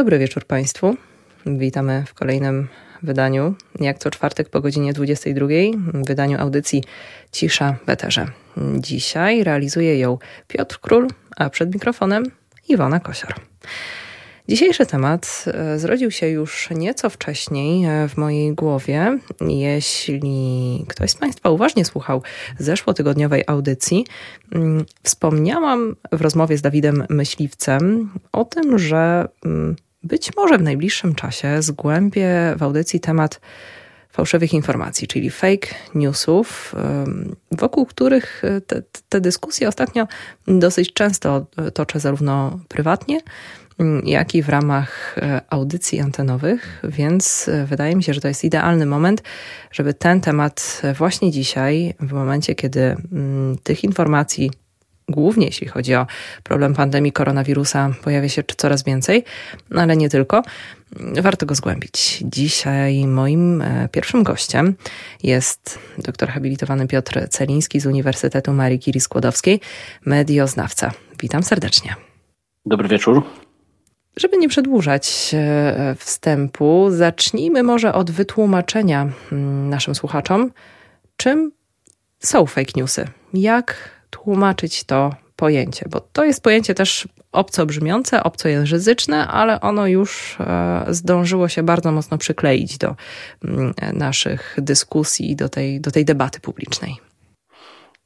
Dobry wieczór Państwu. Witamy w kolejnym wydaniu, jak co czwartek po godzinie 22, wydaniu audycji Cisza w Eterze. Dzisiaj realizuje ją Piotr Król, a przed mikrofonem Iwona Kosior. Dzisiejszy temat e, zrodził się już nieco wcześniej e, w mojej głowie. Jeśli ktoś z Państwa uważnie słuchał zeszłotygodniowej audycji, mm, wspomniałam w rozmowie z Dawidem Myśliwcem o tym, że mm, być może w najbliższym czasie zgłębię w audycji temat fałszywych informacji, czyli fake newsów, wokół których e, te, te dyskusje ostatnio dosyć często toczę zarówno prywatnie, mm, jak i w ramach e, audycji antenowych, więc e, wydaje mi się, że to jest idealny moment, żeby ten temat właśnie dzisiaj, w momencie, kiedy mm, tych informacji głównie jeśli chodzi o problem pandemii koronawirusa, pojawia się coraz więcej, no ale nie tylko. Warto go zgłębić. Dzisiaj moim e, pierwszym gościem jest doktor habilitowany Piotr Celiński z Uniwersytetu Marii Curie Skłodowskiej, medioznawca. Witam serdecznie. Dobry wieczór. Żeby nie przedłużać e, wstępu, zacznijmy może od wytłumaczenia mm, naszym słuchaczom, czym są fake newsy. Jak tłumaczyć to pojęcie, bo to jest pojęcie też obco brzmiące, obcojęzyczne, ale ono już e, zdążyło się bardzo mocno przykleić do mm, naszych dyskusji do tej, do tej debaty publicznej.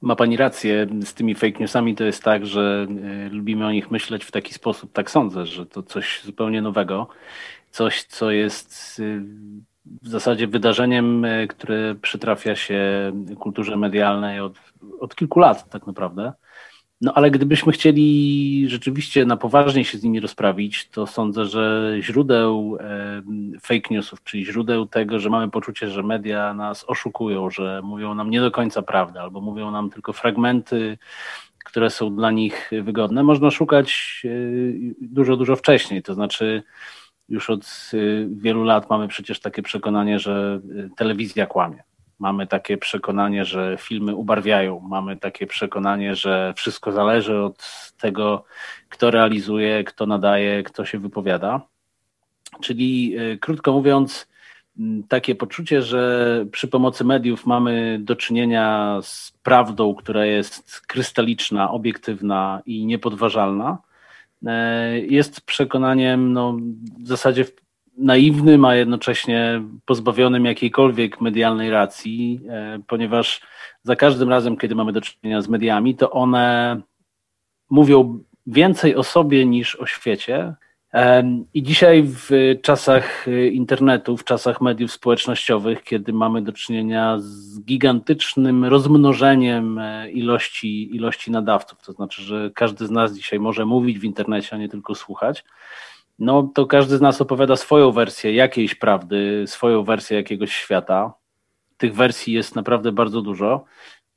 Ma Pani rację, z tymi fake newsami to jest tak, że e, lubimy o nich myśleć w taki sposób, tak sądzę, że to coś zupełnie nowego, coś, co jest e, w zasadzie wydarzeniem, które przytrafia się kulturze medialnej od, od kilku lat tak naprawdę. No ale gdybyśmy chcieli rzeczywiście na poważnie się z nimi rozprawić, to sądzę, że źródeł fake newsów, czyli źródeł tego, że mamy poczucie, że media nas oszukują, że mówią nam nie do końca prawdę, albo mówią nam tylko fragmenty, które są dla nich wygodne, można szukać e, dużo, dużo wcześniej. To znaczy, już od e, wielu lat mamy przecież takie przekonanie, że e, telewizja kłamie. Mamy takie przekonanie, że filmy ubarwiają, mamy takie przekonanie, że wszystko zależy od tego, kto realizuje, kto nadaje, kto się wypowiada. Czyli e, krótko mówiąc, takie poczucie, że przy pomocy mediów mamy do czynienia z prawdą, która jest krystaliczna, obiektywna i niepodważalna, jest przekonaniem no, w zasadzie naiwnym, a jednocześnie pozbawionym jakiejkolwiek medialnej racji, e, ponieważ za każdym razem, kiedy mamy do czynienia z mediami, to one mówią więcej o sobie niż o świecie. I dzisiaj w czasach internetu, w czasach mediów społecznościowych, kiedy mamy do czynienia z gigantycznym rozmnożeniem e, ilości, ilości nadawców, to znaczy, że każdy z nas dzisiaj może mówić w internecie, a nie tylko słuchać, no to każdy z nas opowiada swoją wersję jakiejś prawdy, swoją wersję jakiegoś świata. Tych wersji jest naprawdę bardzo dużo.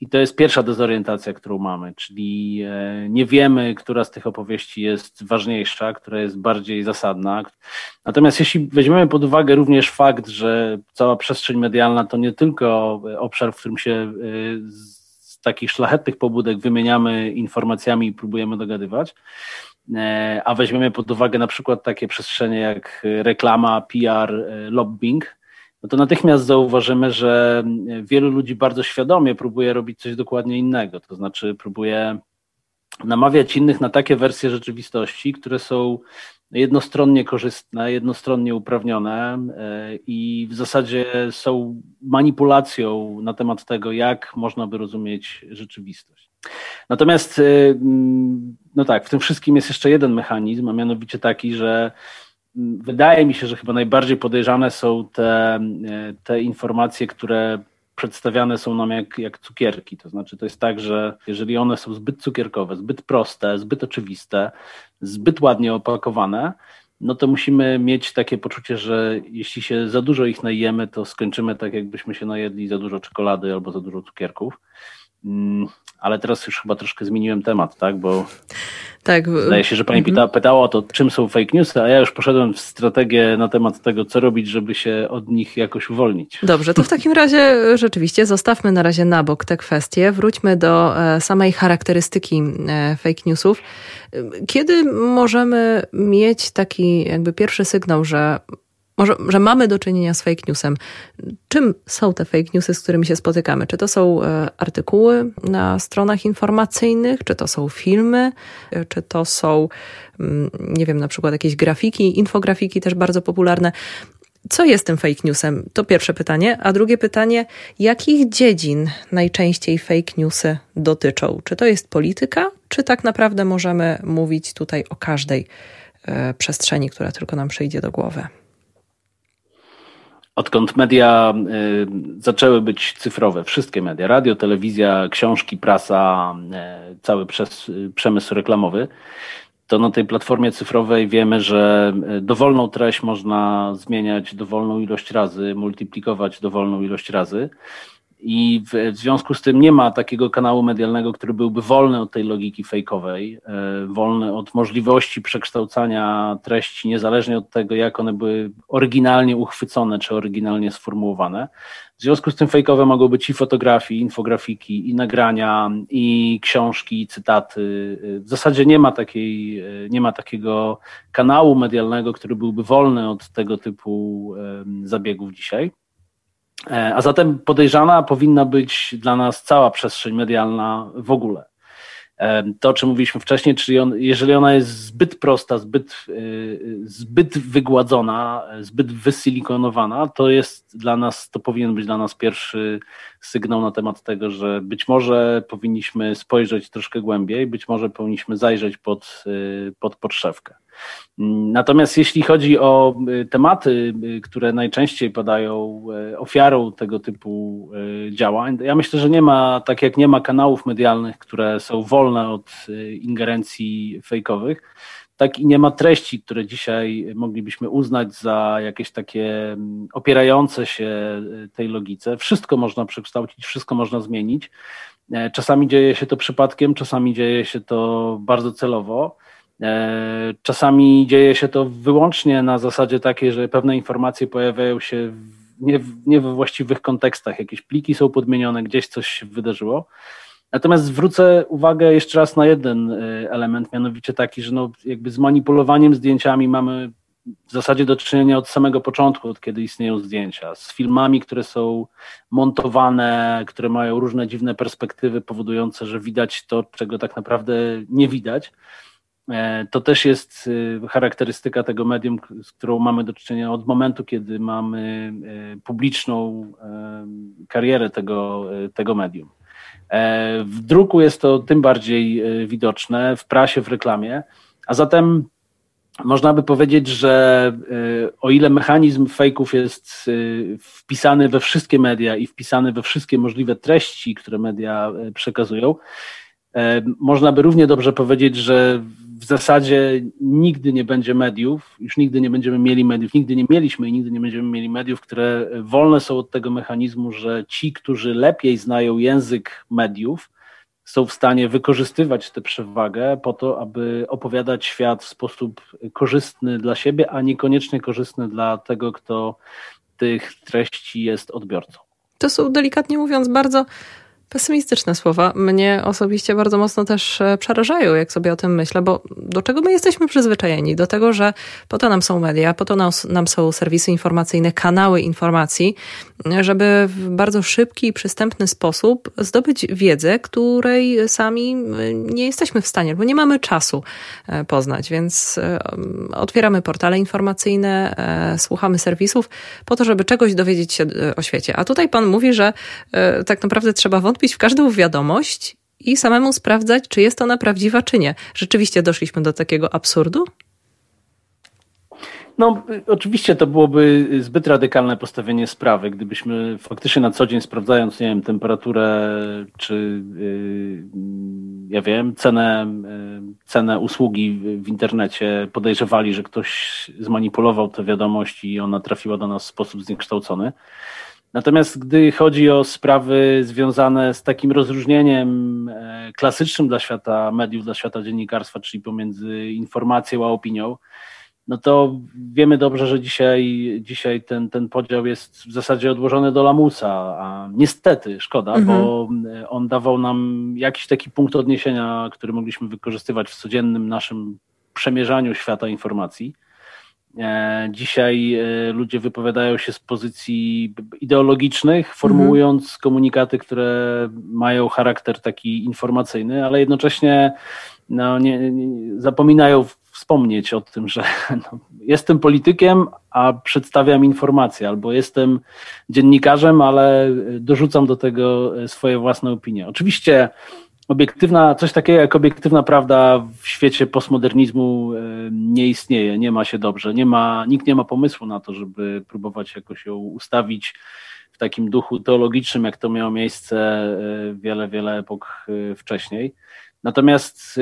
I to jest pierwsza dezorientacja, którą mamy, czyli e, nie wiemy, która z tych opowieści jest ważniejsza, która jest bardziej zasadna. Natomiast jeśli weźmiemy pod uwagę również fakt, że cała przestrzeń medialna to nie tylko obszar, w którym się e, z takich szlachetnych pobudek wymieniamy informacjami i próbujemy dogadywać, E, a weźmiemy pod uwagę na przykład takie przestrzenie jak reklama, PR, e, lobbying, no to natychmiast zauważymy, że wielu ludzi bardzo świadomie próbuje robić coś dokładnie innego, to znaczy próbuje namawiać innych na takie wersje rzeczywistości, które są jednostronnie korzystne, jednostronnie uprawnione e, i w zasadzie są manipulacją na temat tego, jak można by rozumieć rzeczywistość. Natomiast, mm, no tak, w tym wszystkim jest jeszcze jeden mechanizm, a mianowicie taki, że wydaje mi się, że chyba najbardziej podejrzane są te, y, te informacje, które przedstawiane są nam jak, jak cukierki. To znaczy, to jest tak, że jeżeli one są zbyt cukierkowe, zbyt proste, zbyt oczywiste, zbyt ładnie opakowane, no to musimy mieć takie poczucie, że jeśli się za dużo ich najemy, to skończymy tak, jakbyśmy się najedli za dużo czekolady albo za dużo cukierków. Mm, ale teraz już chyba troszkę zmieniłem temat, tak? Bo tak. Zdaje się, że pani mhm. pyta, pytała o to, czym są fake newsy, a ja już poszedłem w strategię na temat tego, co robić, żeby się od nich jakoś uwolnić. Dobrze, to w takim razie rzeczywiście zostawmy na razie na bok te kwestie. Wróćmy do e, samej charakterystyki e, fake newsów. Kiedy możemy mieć taki jakby pierwszy sygnał, że może, że mamy do czynienia z fake newsem. Czym są te fake newsy, z którymi się spotykamy? Czy to są e, artykuły na stronach informacyjnych, czy to są filmy, e, czy to są, mm, nie wiem, na przykład jakieś grafiki, infografiki też bardzo popularne. Co jest tym fake newsem? To pierwsze pytanie. A drugie pytanie, jakich dziedzin najczęściej fake newsy dotyczą? Czy to jest polityka, czy tak naprawdę możemy mówić tutaj o każdej e, przestrzeni, która tylko nam przyjdzie do głowy? Odkąd media y, zaczęły być cyfrowe, wszystkie media, radio, telewizja, książki, prasa, y, cały y, przemysł reklamowy, to na tej platformie cyfrowej wiemy, że dowolną treść można zmieniać dowolną ilość razy, multiplikować dowolną ilość razy. I w, w, związku z tym nie ma takiego kanału medialnego, który byłby wolny od tej logiki fejkowej, e, wolny od możliwości przekształcania treści, niezależnie od tego, jak one były oryginalnie uchwycone czy oryginalnie sformułowane. W związku z tym fejkowe mogą być i fotografii, i infografiki, i nagrania, i książki, i cytaty. W zasadzie nie ma, takiej, e, nie ma takiego kanału medialnego, który byłby wolny od tego typu zabiegów dzisiaj. E, a zatem podejrzana powinna być dla nas cała przestrzeń medialna w ogóle. E, to, o czym mówiliśmy wcześniej, czyli on, jeżeli ona jest zbyt prosta, zbyt, e, zbyt wygładzona, zbyt wysilikonowana, to jest dla nas, to powinien być dla nas pierwszy sygnał na temat tego, że być może powinniśmy spojrzeć troszkę głębiej, być może powinniśmy zajrzeć pod, pod podszewkę. Natomiast jeśli chodzi o y, tematy, y, które najczęściej padają y, ofiarą tego typu działań, ja myślę, że nie ma, tak jak nie ma kanałów medialnych, które są wolne od ingerencji fejkowych, tak i nie ma treści, które dzisiaj moglibyśmy uznać za jakieś takie mm, opierające się tej logice. Wszystko można przekształcić, wszystko można zmienić. E, czasami dzieje się to przypadkiem, czasami dzieje się to bardzo celowo. E, czasami dzieje się to wyłącznie na zasadzie takiej, że pewne informacje pojawiają się nie, nie we właściwych kontekstach, jakieś pliki są podmienione, gdzieś coś się wydarzyło. Natomiast zwrócę uwagę jeszcze raz na jeden e, element, mianowicie taki, że no jakby z manipulowaniem zdjęciami mamy w zasadzie do czynienia od samego początku, od kiedy istnieją zdjęcia, z filmami, które są montowane, które mają różne dziwne perspektywy, powodujące, że widać to, czego tak naprawdę nie widać. E, to też jest e, charakterystyka tego medium, z którą mamy do czynienia od momentu, kiedy mamy e, publiczną karierę tego, tego medium. W druku jest to tym bardziej widoczne, w prasie, w reklamie, a zatem można by powiedzieć, że o ile mechanizm fejków jest wpisany we wszystkie media i wpisany we wszystkie możliwe treści, które media przekazują, można by równie dobrze powiedzieć, że w zasadzie nigdy nie będzie mediów, już nigdy nie będziemy mieli mediów, nigdy nie mieliśmy i nigdy nie będziemy mieli mediów, które wolne są od tego mechanizmu, że ci, którzy lepiej znają język mediów, są w stanie wykorzystywać tę przewagę po to, aby opowiadać świat w sposób korzystny dla siebie, a niekoniecznie korzystny dla tego, kto tych treści jest odbiorcą. To są delikatnie mówiąc bardzo Pesymistyczne słowa mnie osobiście bardzo mocno też e, przerażają, jak sobie o tym myślę, bo do czego my jesteśmy przyzwyczajeni? Do tego, że po to nam są media, po to nam, są serwisy informacyjne, kanały informacji, żeby w bardzo szybki i przystępny sposób zdobyć wiedzę, której sami e, nie jesteśmy w stanie, bo nie mamy czasu e, poznać, więc otwieramy portale informacyjne, słuchamy serwisów po to, żeby czegoś dowiedzieć się o świecie. A tutaj pan mówi, że tak naprawdę trzeba wątpić, wątpić w każdą wiadomość i samemu sprawdzać, czy jest ona prawdziwa, czy nie. Rzeczywiście doszliśmy do takiego absurdu? No, oczywiście to byłoby zbyt radykalne postawienie sprawy, gdybyśmy faktycznie na co dzień sprawdzając, nie wiem, temperaturę, czy yy, ja wiem, cenę, yy, cenę usługi w internecie, podejrzewali, że ktoś zmanipulował tę wiadomość i ona trafiła do nas w sposób zniekształcony. Natomiast gdy chodzi o sprawy związane z takim rozróżnieniem e, klasycznym dla świata mediów, dla świata dziennikarstwa, czyli pomiędzy informacją a opinią, no to wiemy dobrze, że dzisiaj, dzisiaj ten, ten podział jest w zasadzie odłożony do lamusa, a niestety szkoda, mhm. bo on dawał nam jakiś taki punkt odniesienia, który mogliśmy wykorzystywać w codziennym naszym przemierzaniu świata informacji. E, dzisiaj e, ludzie wypowiadają się z pozycji ideologicznych, formułując mhm. komunikaty, które mają charakter taki informacyjny, ale jednocześnie no, nie, nie, zapominają wspomnieć o tym, że no, jestem politykiem, a przedstawiam informacje, albo jestem dziennikarzem, ale dorzucam do tego swoje własne opinie. Oczywiście obiektywna, coś takiego jak obiektywna prawda w świecie postmodernizmu e, nie istnieje, nie ma się dobrze, nie ma, nikt nie ma pomysłu na to, żeby próbować jakoś ją ustawić w takim duchu teologicznym, jak to miało miejsce e, wiele, wiele epok e, wcześniej. Natomiast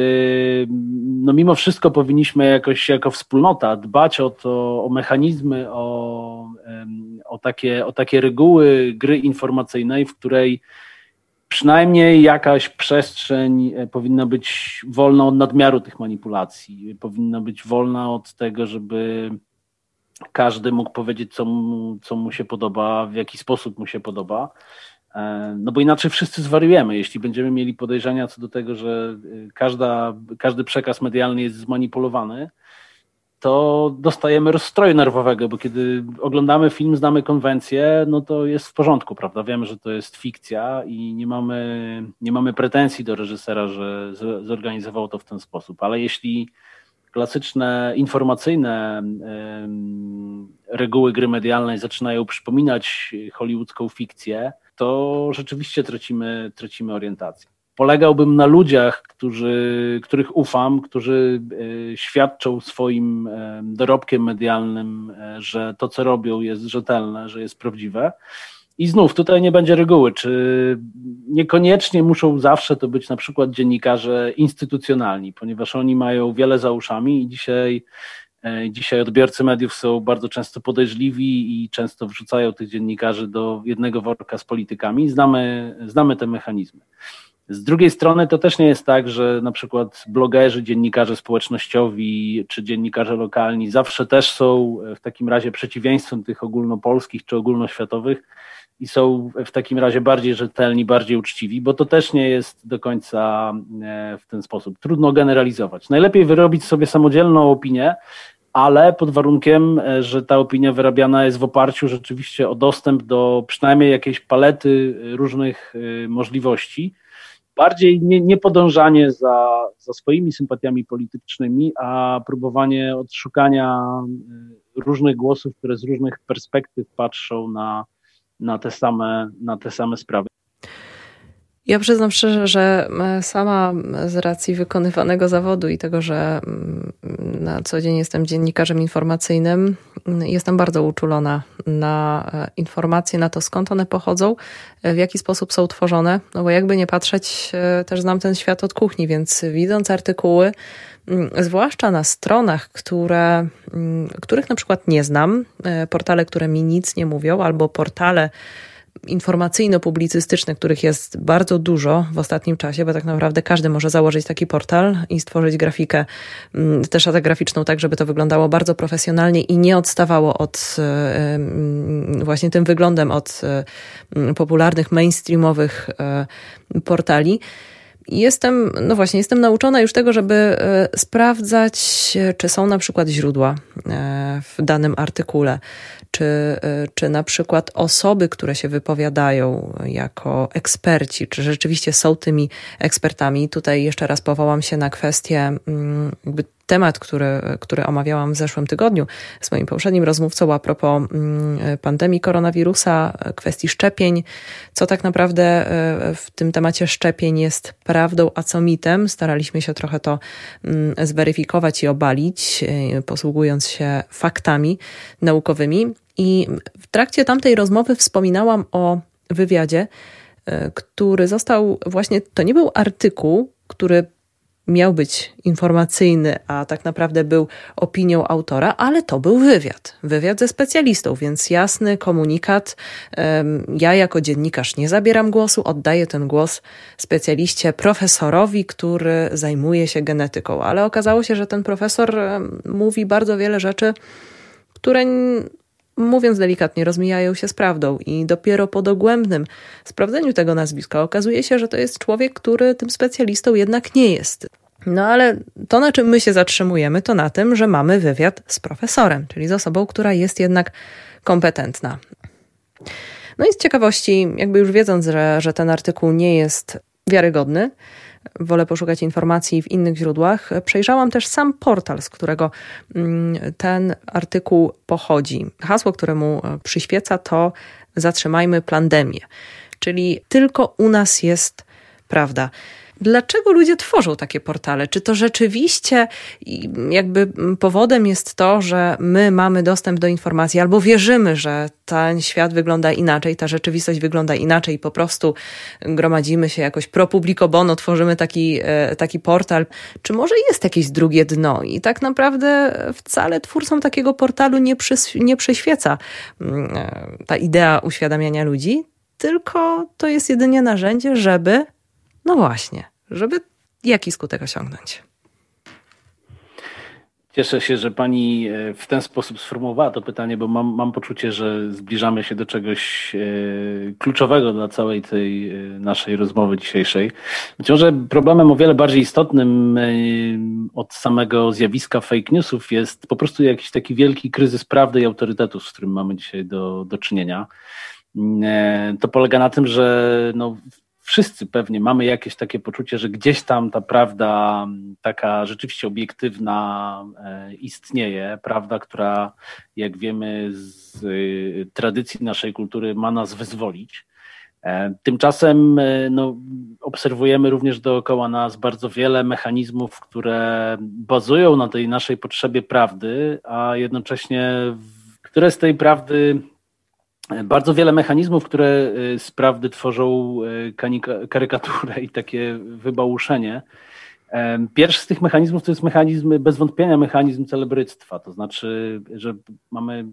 no mimo wszystko powinniśmy jakoś jako wspólnota dbać o to, o mechanizmy, o, o, takie, o takie reguły gry informacyjnej, w której przynajmniej jakaś przestrzeń e, powinna być wolna od nadmiaru tych manipulacji, powinna być wolna od tego, żeby każdy mógł powiedzieć, co mu, co mu się podoba, w jaki sposób mu się podoba. E, no bo inaczej wszyscy zwariujemy, jeśli będziemy mieli podejrzenia co do tego, że e, każda, każdy przekaz medialny jest zmanipulowany, to dostajemy rozstroju nerwowego, bo kiedy oglądamy film, znamy konwencję, no to jest w porządku, prawda? Wiemy, że to jest fikcja i nie mamy, nie mamy pretensji do reżysera, że zorganizował to w ten sposób. Ale jeśli klasyczne informacyjne reguły gry medialnej zaczynają przypominać hollywoodzką fikcję, to rzeczywiście tracimy, tracimy orientację polegałbym na ludziach, którzy, których ufam, którzy e, świadczą swoim e, dorobkiem medialnym, e, że to, co robią, jest rzetelne, że jest prawdziwe. I znów tutaj nie będzie reguły, czy niekoniecznie muszą zawsze to być na przykład dziennikarze instytucjonalni, ponieważ oni mają wiele za uszami i dzisiaj, dzisiaj odbiorcy mediów są bardzo często podejrzliwi i często wrzucają tych dziennikarzy do jednego worka z politykami. Znamy, znamy te mechanizmy. Z drugiej strony to też nie jest tak, że na przykład blogerzy, dziennikarze społecznościowi czy dziennikarze lokalni zawsze też są w takim razie przeciwieństwem tych ogólnopolskich czy ogólnoświatowych i są w takim razie bardziej rzetelni, bardziej uczciwi, bo to też nie jest do końca e, w ten sposób. Trudno generalizować. Najlepiej wyrobić sobie samodzielną opinię, ale pod warunkiem, e, że ta opinia wyrabiana jest w oparciu rzeczywiście o dostęp do przynajmniej jakiejś palety różnych e, możliwości bardziej nie, nie podążanie za, za swoimi sympatiami politycznymi, a próbowanie odszukania y, różnych głosów, które z różnych perspektyw patrzą na, na, te, same, na te same sprawy. Ja przyznam szczerze, że e, sama z racji wykonywanego zawodu i tego, że na co dzień jestem dziennikarzem informacyjnym, jestem bardzo uczulona na e, informacje, na to skąd one pochodzą, e, w jaki sposób są tworzone. No bo jakby nie patrzeć, też znam ten świat od kuchni, więc widząc artykuły, zwłaszcza na stronach, które, których na przykład nie znam, portale, które mi nic nie mówią, albo portale, informacyjno-publicystyczne, których jest bardzo dużo w ostatnim czasie, bo tak naprawdę każdy może założyć taki portal i stworzyć grafikę, mm, też szatę graficzną, tak żeby to wyglądało bardzo profesjonalnie i nie odstawało od e, mm, właśnie tym wyglądem od e, mm, popularnych mainstreamowych e, portali. Jestem, no właśnie, jestem nauczona już tego, żeby sprawdzać, czy są na przykład źródła w danym artykule czy, y, czy na przykład osoby, które się wypowiadają jako eksperci, czy rzeczywiście są tymi ekspertami. Tutaj jeszcze raz powołam się na kwestię, mm, jakby temat, który, który omawiałam w zeszłym tygodniu z moim poprzednim rozmówcą a propos mm, pandemii koronawirusa, kwestii szczepień, co tak naprawdę y, w tym temacie szczepień jest prawdą, a co mitem. Staraliśmy się trochę to mm, zweryfikować i obalić, y, posługując się faktami naukowymi. I w trakcie tamtej rozmowy wspominałam o wywiadzie, e, który został właśnie, to nie był artykuł, który miał być informacyjny, a tak naprawdę był opinią autora, ale to był wywiad. Wywiad ze specjalistą, więc jasny komunikat. Ja jako dziennikarz nie zabieram głosu, oddaję ten głos specjaliście, profesorowi, który zajmuje się genetyką. Ale okazało się, że ten profesor mówi bardzo wiele rzeczy, które mówiąc delikatnie, rozmijają się z prawdą i dopiero po dogłębnym sprawdzeniu tego nazwiska okazuje się, że to jest człowiek, który tym specjalistą jednak nie jest. No ale to, na czym my się zatrzymujemy, to na tym, że mamy wywiad z profesorem, czyli z osobą, która jest jednak kompetentna. No i z ciekawości, jakby już wiedząc, że, że ten artykuł nie jest wiarygodny, wolę poszukać informacji w innych źródłach. Przejrzałam też sam portal, z którego mm, ten artykuł pochodzi. Hasło, któremu e, przyświeca, to zatrzymajmy pandemię, czyli tylko u nas jest prawda. Dlaczego ludzie tworzą takie portale? Czy to rzeczywiście jakby powodem jest to, że my mamy dostęp do informacji albo wierzymy, że ten świat wygląda inaczej, ta rzeczywistość wygląda inaczej po prostu gromadzimy się jakoś pro publico bono, tworzymy taki, e, taki portal? Czy może jest jakieś drugie dno i tak naprawdę wcale twórcom takiego portalu nie, przys- nie przyświeca mm, e, ta idea uświadamiania ludzi, tylko to jest jedynie narzędzie, żeby no właśnie, żeby jaki skutek osiągnąć? Cieszę się, że pani e, w ten sposób sformułowała to pytanie, bo mam, mam poczucie, że zbliżamy się do czegoś e, kluczowego dla całej tej e, naszej rozmowy dzisiejszej. Być może problemem o wiele bardziej istotnym od samego zjawiska fake newsów jest po prostu jakiś taki wielki kryzys prawdy i autorytetu, z którym mamy dzisiaj do, do czynienia. To polega na tym, że no, wszyscy pewnie mamy jakieś takie poczucie, że gdzieś tam ta prawda, taka rzeczywiście obiektywna e, istnieje, prawda, która, jak wiemy z y, tradycji naszej kultury, ma nas wyzwolić. E, tymczasem e, no, obserwujemy również dookoła nas bardzo wiele mechanizmów, które bazują na tej naszej potrzebie prawdy, a jednocześnie które z tej prawdy bardzo wiele mechanizmów, które y, z prawdy tworzą y, karykaturę i takie wybałuszenie. Pierwszy z tych mechanizmów to jest mechanizm, bez wątpienia mechanizm celebryctwa, to znaczy, że mamy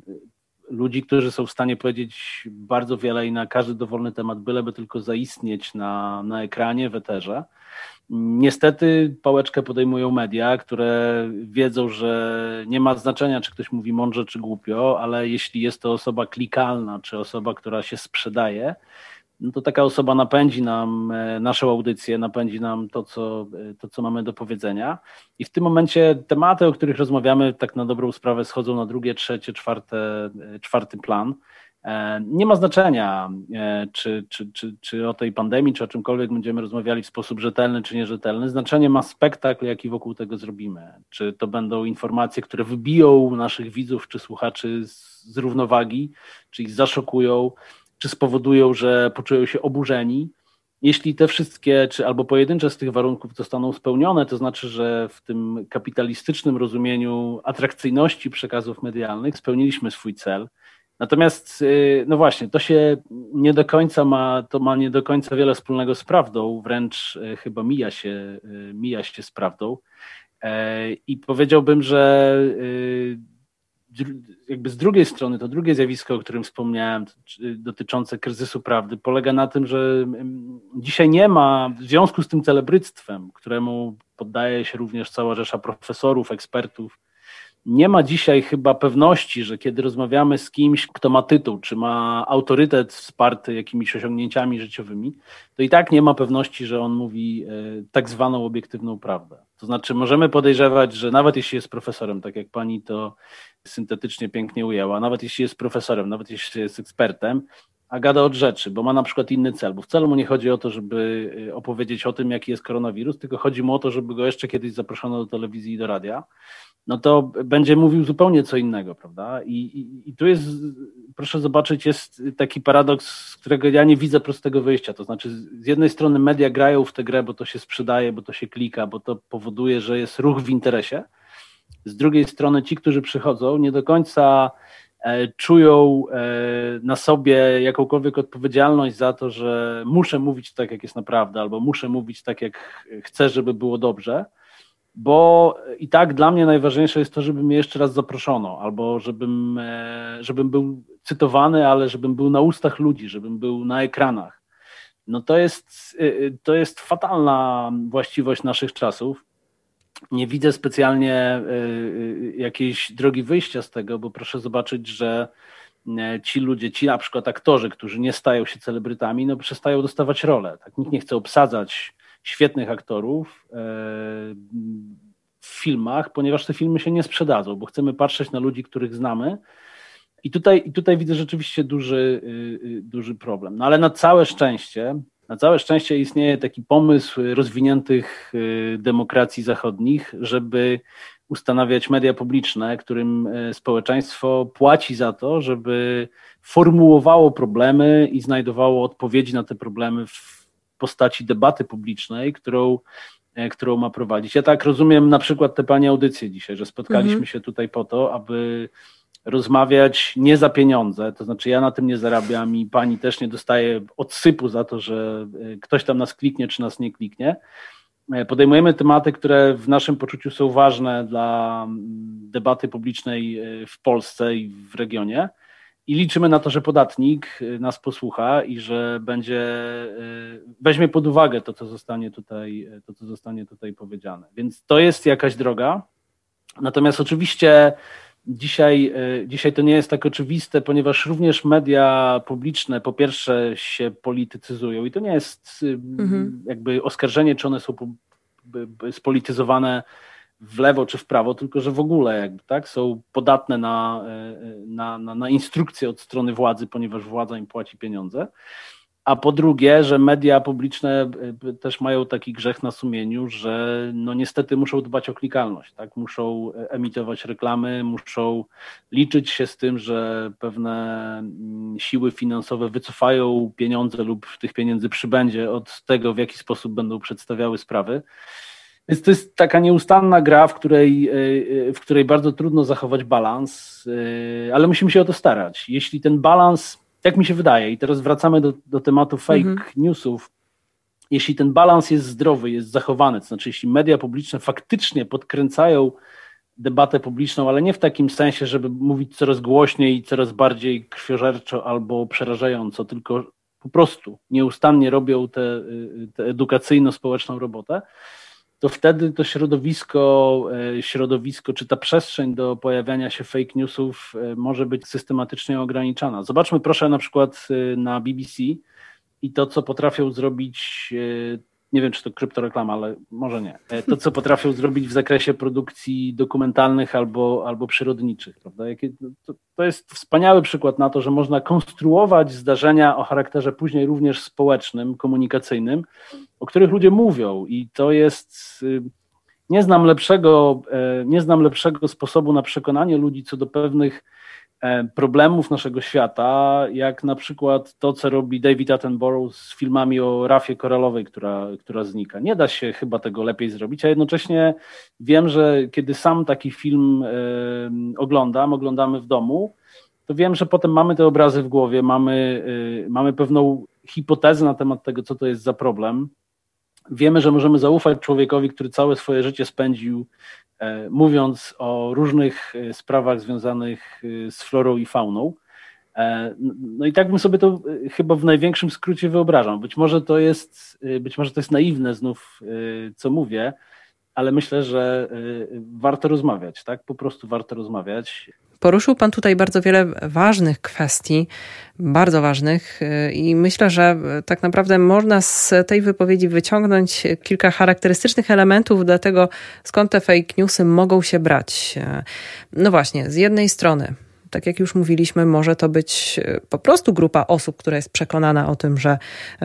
ludzi, którzy są w stanie powiedzieć bardzo wiele i na każdy dowolny temat, byleby tylko zaistnieć na, na ekranie, w eterze. Niestety pałeczkę podejmują media, które wiedzą, że nie ma znaczenia, czy ktoś mówi mądrze, czy głupio, ale jeśli jest to osoba klikalna, czy osoba, która się sprzedaje, no to taka osoba napędzi nam e, naszą audycję, napędzi nam to co, e, to, co mamy do powiedzenia. I w tym momencie tematy, o których rozmawiamy, tak na dobrą sprawę schodzą na drugie, trzecie, czwarte, e, czwarty plan. E, nie ma znaczenia, e, czy, czy, czy, czy o tej pandemii, czy o czymkolwiek będziemy rozmawiali w sposób rzetelny, czy nierzetelny. Znaczenie ma spektakl, jaki wokół tego zrobimy. Czy to będą informacje, które wybiją naszych widzów czy słuchaczy z, z równowagi, czy ich zaszokują, czy spowodują, że poczują się oburzeni. Jeśli te wszystkie, czy albo pojedyncze z tych warunków zostaną spełnione, to znaczy, że w tym kapitalistycznym rozumieniu atrakcyjności przekazów medialnych spełniliśmy swój cel Natomiast, y, no właśnie, to się nie do końca ma, to ma nie do końca wiele wspólnego z prawdą, wręcz y, chyba mija się, y, mija się z prawdą. E, I powiedziałbym, że jakby z drugiej strony, to drugie zjawisko, o którym wspomniałem, dotyczące kryzysu prawdy, polega na tym, że mm, dzisiaj nie ma, w związku z tym celebryctwem, któremu poddaje się również cała rzesza profesorów, ekspertów, nie ma dzisiaj chyba pewności, że kiedy rozmawiamy z kimś, kto ma tytuł, czy ma autorytet wsparty jakimiś osiągnięciami życiowymi, to i tak nie ma pewności, że on mówi e, tak zwaną obiektywną prawdę. To znaczy, możemy podejrzewać, że nawet jeśli jest profesorem, tak jak pani to syntetycznie pięknie ujęła, nawet jeśli jest profesorem, nawet jeśli jest ekspertem, a gada od rzeczy, bo ma na przykład inny cel, bo wcale mu nie chodzi o to, żeby e, opowiedzieć o tym, jaki jest koronawirus, tylko chodzi mu o to, żeby go jeszcze kiedyś zaproszono do telewizji i do radia no to będzie mówił zupełnie co innego, prawda? I, i, I, tu jest, proszę zobaczyć, jest taki paradoks, z którego ja nie widzę prostego wyjścia. To znaczy, z jednej strony media grają w tę grę, bo to się sprzedaje, bo to się klika, bo to powoduje, że jest ruch w interesie. Z drugiej strony ci, którzy przychodzą, nie do końca e, czują e, na sobie jakąkolwiek odpowiedzialność za to, że muszę mówić tak, jak jest naprawdę, albo muszę mówić tak, jak chcę, żeby było dobrze bo i tak dla mnie najważniejsze jest to, żeby mnie jeszcze raz zaproszono, albo żebym, e, żebym był cytowany, ale żebym był na ustach ludzi, żebym był na ekranach. No to jest, e, to jest fatalna właściwość naszych czasów. Nie widzę specjalnie e, jakiejś drogi wyjścia z tego, bo proszę zobaczyć, że ci ludzie, ci na przykład aktorzy, którzy nie stają się celebrytami, no przestają dostawać role. Tak? Nikt nie chce obsadzać świetnych aktorów e, w filmach, ponieważ te filmy się nie sprzedadzą, bo chcemy patrzeć na ludzi, których znamy. I tutaj, i tutaj widzę rzeczywiście duży, y, y, duży problem. No ale na całe szczęście, na całe szczęście istnieje taki pomysł rozwiniętych y, demokracji zachodnich, żeby ustanawiać media publiczne, którym społeczeństwo płaci za to, żeby formułowało problemy i znajdowało odpowiedzi na te problemy w postaci debaty publicznej, którą, e, którą ma prowadzić. Ja tak rozumiem na przykład te pani audycje dzisiaj, że spotkaliśmy mhm. się tutaj po to, aby rozmawiać nie za pieniądze, to znaczy ja na tym nie zarabiam i pani też nie dostaje odsypu za to, że e, ktoś tam nas kliknie czy nas nie kliknie. E, podejmujemy tematy, które w naszym poczuciu są ważne dla mm, debaty publicznej w Polsce i w regionie i liczymy na to, że podatnik y, nas posłucha i że będzie, y, weźmie pod uwagę to, co zostanie tutaj, y, to, co zostanie tutaj powiedziane. Więc to jest jakaś droga. Natomiast oczywiście dzisiaj, dzisiaj to nie jest tak oczywiste, ponieważ również media publiczne po pierwsze się politycyzują i to nie jest mhm. jakby oskarżenie, czy one są spolityzowane w lewo czy w prawo, tylko że w ogóle jakby, tak, są podatne na, e, na, na, na instrukcje od strony władzy, ponieważ władza im płaci pieniądze. A po drugie, że media publiczne e, też mają taki grzech na sumieniu, że no niestety muszą dbać o klikalność, tak? Muszą emitować reklamy, muszą liczyć się z tym, że pewne mm, siły finansowe wycofają pieniądze lub tych pieniędzy przybędzie od tego, w jaki sposób będą przedstawiały sprawy. Więc to jest taka nieustanna gra, w której, e, e, w której bardzo trudno zachować balans, e, ale musimy się o to starać. Jeśli ten balans, jak mi się wydaje, i teraz wracamy do, do tematu fake mhm. newsów, jeśli ten balans jest zdrowy, jest zachowany, to znaczy jeśli media publiczne faktycznie podkręcają debatę publiczną, ale nie w takim sensie, żeby mówić coraz głośniej i coraz bardziej krwiożerczo albo przerażająco, tylko po prostu nieustannie robią tę edukacyjno-społeczną robotę, to wtedy to środowisko, e, środowisko czy ta przestrzeń do pojawiania się fake newsów e, może być systematycznie ograniczana. Zobaczmy proszę na przykład e, na BBC i to, co potrafią zrobić nie wiem, czy to kryptoreklama, ale może nie. E, to, co potrafią zrobić w zakresie produkcji dokumentalnych albo, albo przyrodniczych, prawda? No, to, to jest wspaniały przykład na to, że można konstruować zdarzenia o charakterze później również społecznym, komunikacyjnym, o których ludzie mówią i to jest... Y, nie znam lepszego, e, nie znam lepszego sposobu na przekonanie ludzi co do pewnych problemów naszego świata, jak na przykład to, co robi David Attenborough z filmami o rafie koralowej, która, która znika. Nie da się chyba tego lepiej zrobić, a jednocześnie wiem, że kiedy sam taki film y, oglądam, oglądamy w domu, to wiem, że potem mamy te obrazy w głowie, mamy, y, mamy pewną hipotezę na temat tego, co to jest za problem. Wiemy, że możemy zaufać człowiekowi, który całe swoje życie spędził E, mówiąc o różnych e, sprawach związanych e, z florą i fauną. No i tak bym sobie to chyba w największym skrócie wyobrażam. Być może to jest, być może to jest naiwne znów, co mówię, ale myślę, że warto rozmawiać, tak? Po prostu warto rozmawiać. Poruszył Pan tutaj bardzo wiele ważnych kwestii, bardzo ważnych, y, i myślę, że tak naprawdę można z tej wypowiedzi wyciągnąć kilka charakterystycznych elementów do tego, skąd te fake newsy mogą się brać. No właśnie, z jednej strony tak jak już mówiliśmy, może to być e, po prostu grupa osób, która jest przekonana o tym, że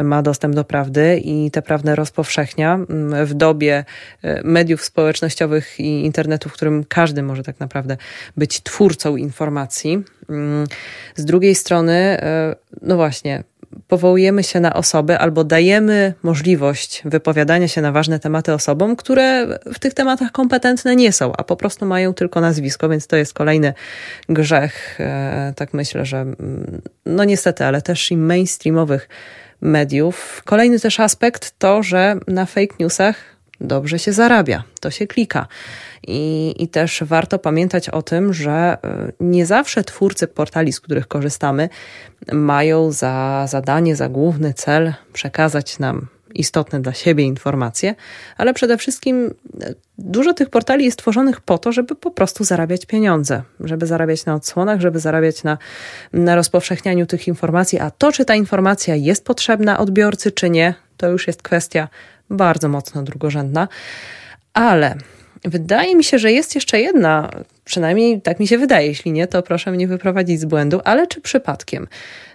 ma dostęp do prawdy i te prawdy rozpowszechnia mm, w dobie e, mediów społecznościowych i internetu, w którym każdy może tak naprawdę być twórcą informacji. Mm, z drugiej strony, e, no właśnie, powołujemy się na osoby albo dajemy możliwość wypowiadania się na ważne tematy osobom, które w tych tematach kompetentne nie są, a po prostu mają tylko nazwisko, więc to jest kolejny grzech. E, tak myślę, że mm, no niestety, ale też i mainstreamowych mediów. Kolejny też aspekt to, że na fake newsach dobrze się zarabia, to się klika. I, I też warto pamiętać o tym, że y, nie zawsze twórcy portali, z których korzystamy, mają za zadanie, za główny cel przekazać nam istotne dla siebie informacje, ale przede wszystkim e, dużo tych portali jest tworzonych po to, żeby po prostu zarabiać pieniądze, żeby zarabiać na odsłonach, żeby zarabiać na, na rozpowszechnianiu tych informacji, a to, czy ta informacja jest potrzebna odbiorcy, czy nie, to już jest kwestia bardzo mocno drugorzędna. Ale wydaje mi się, że jest jeszcze jedna, przynajmniej tak mi się wydaje, jeśli nie, to proszę mnie wyprowadzić z błędu, ale czy przypadkiem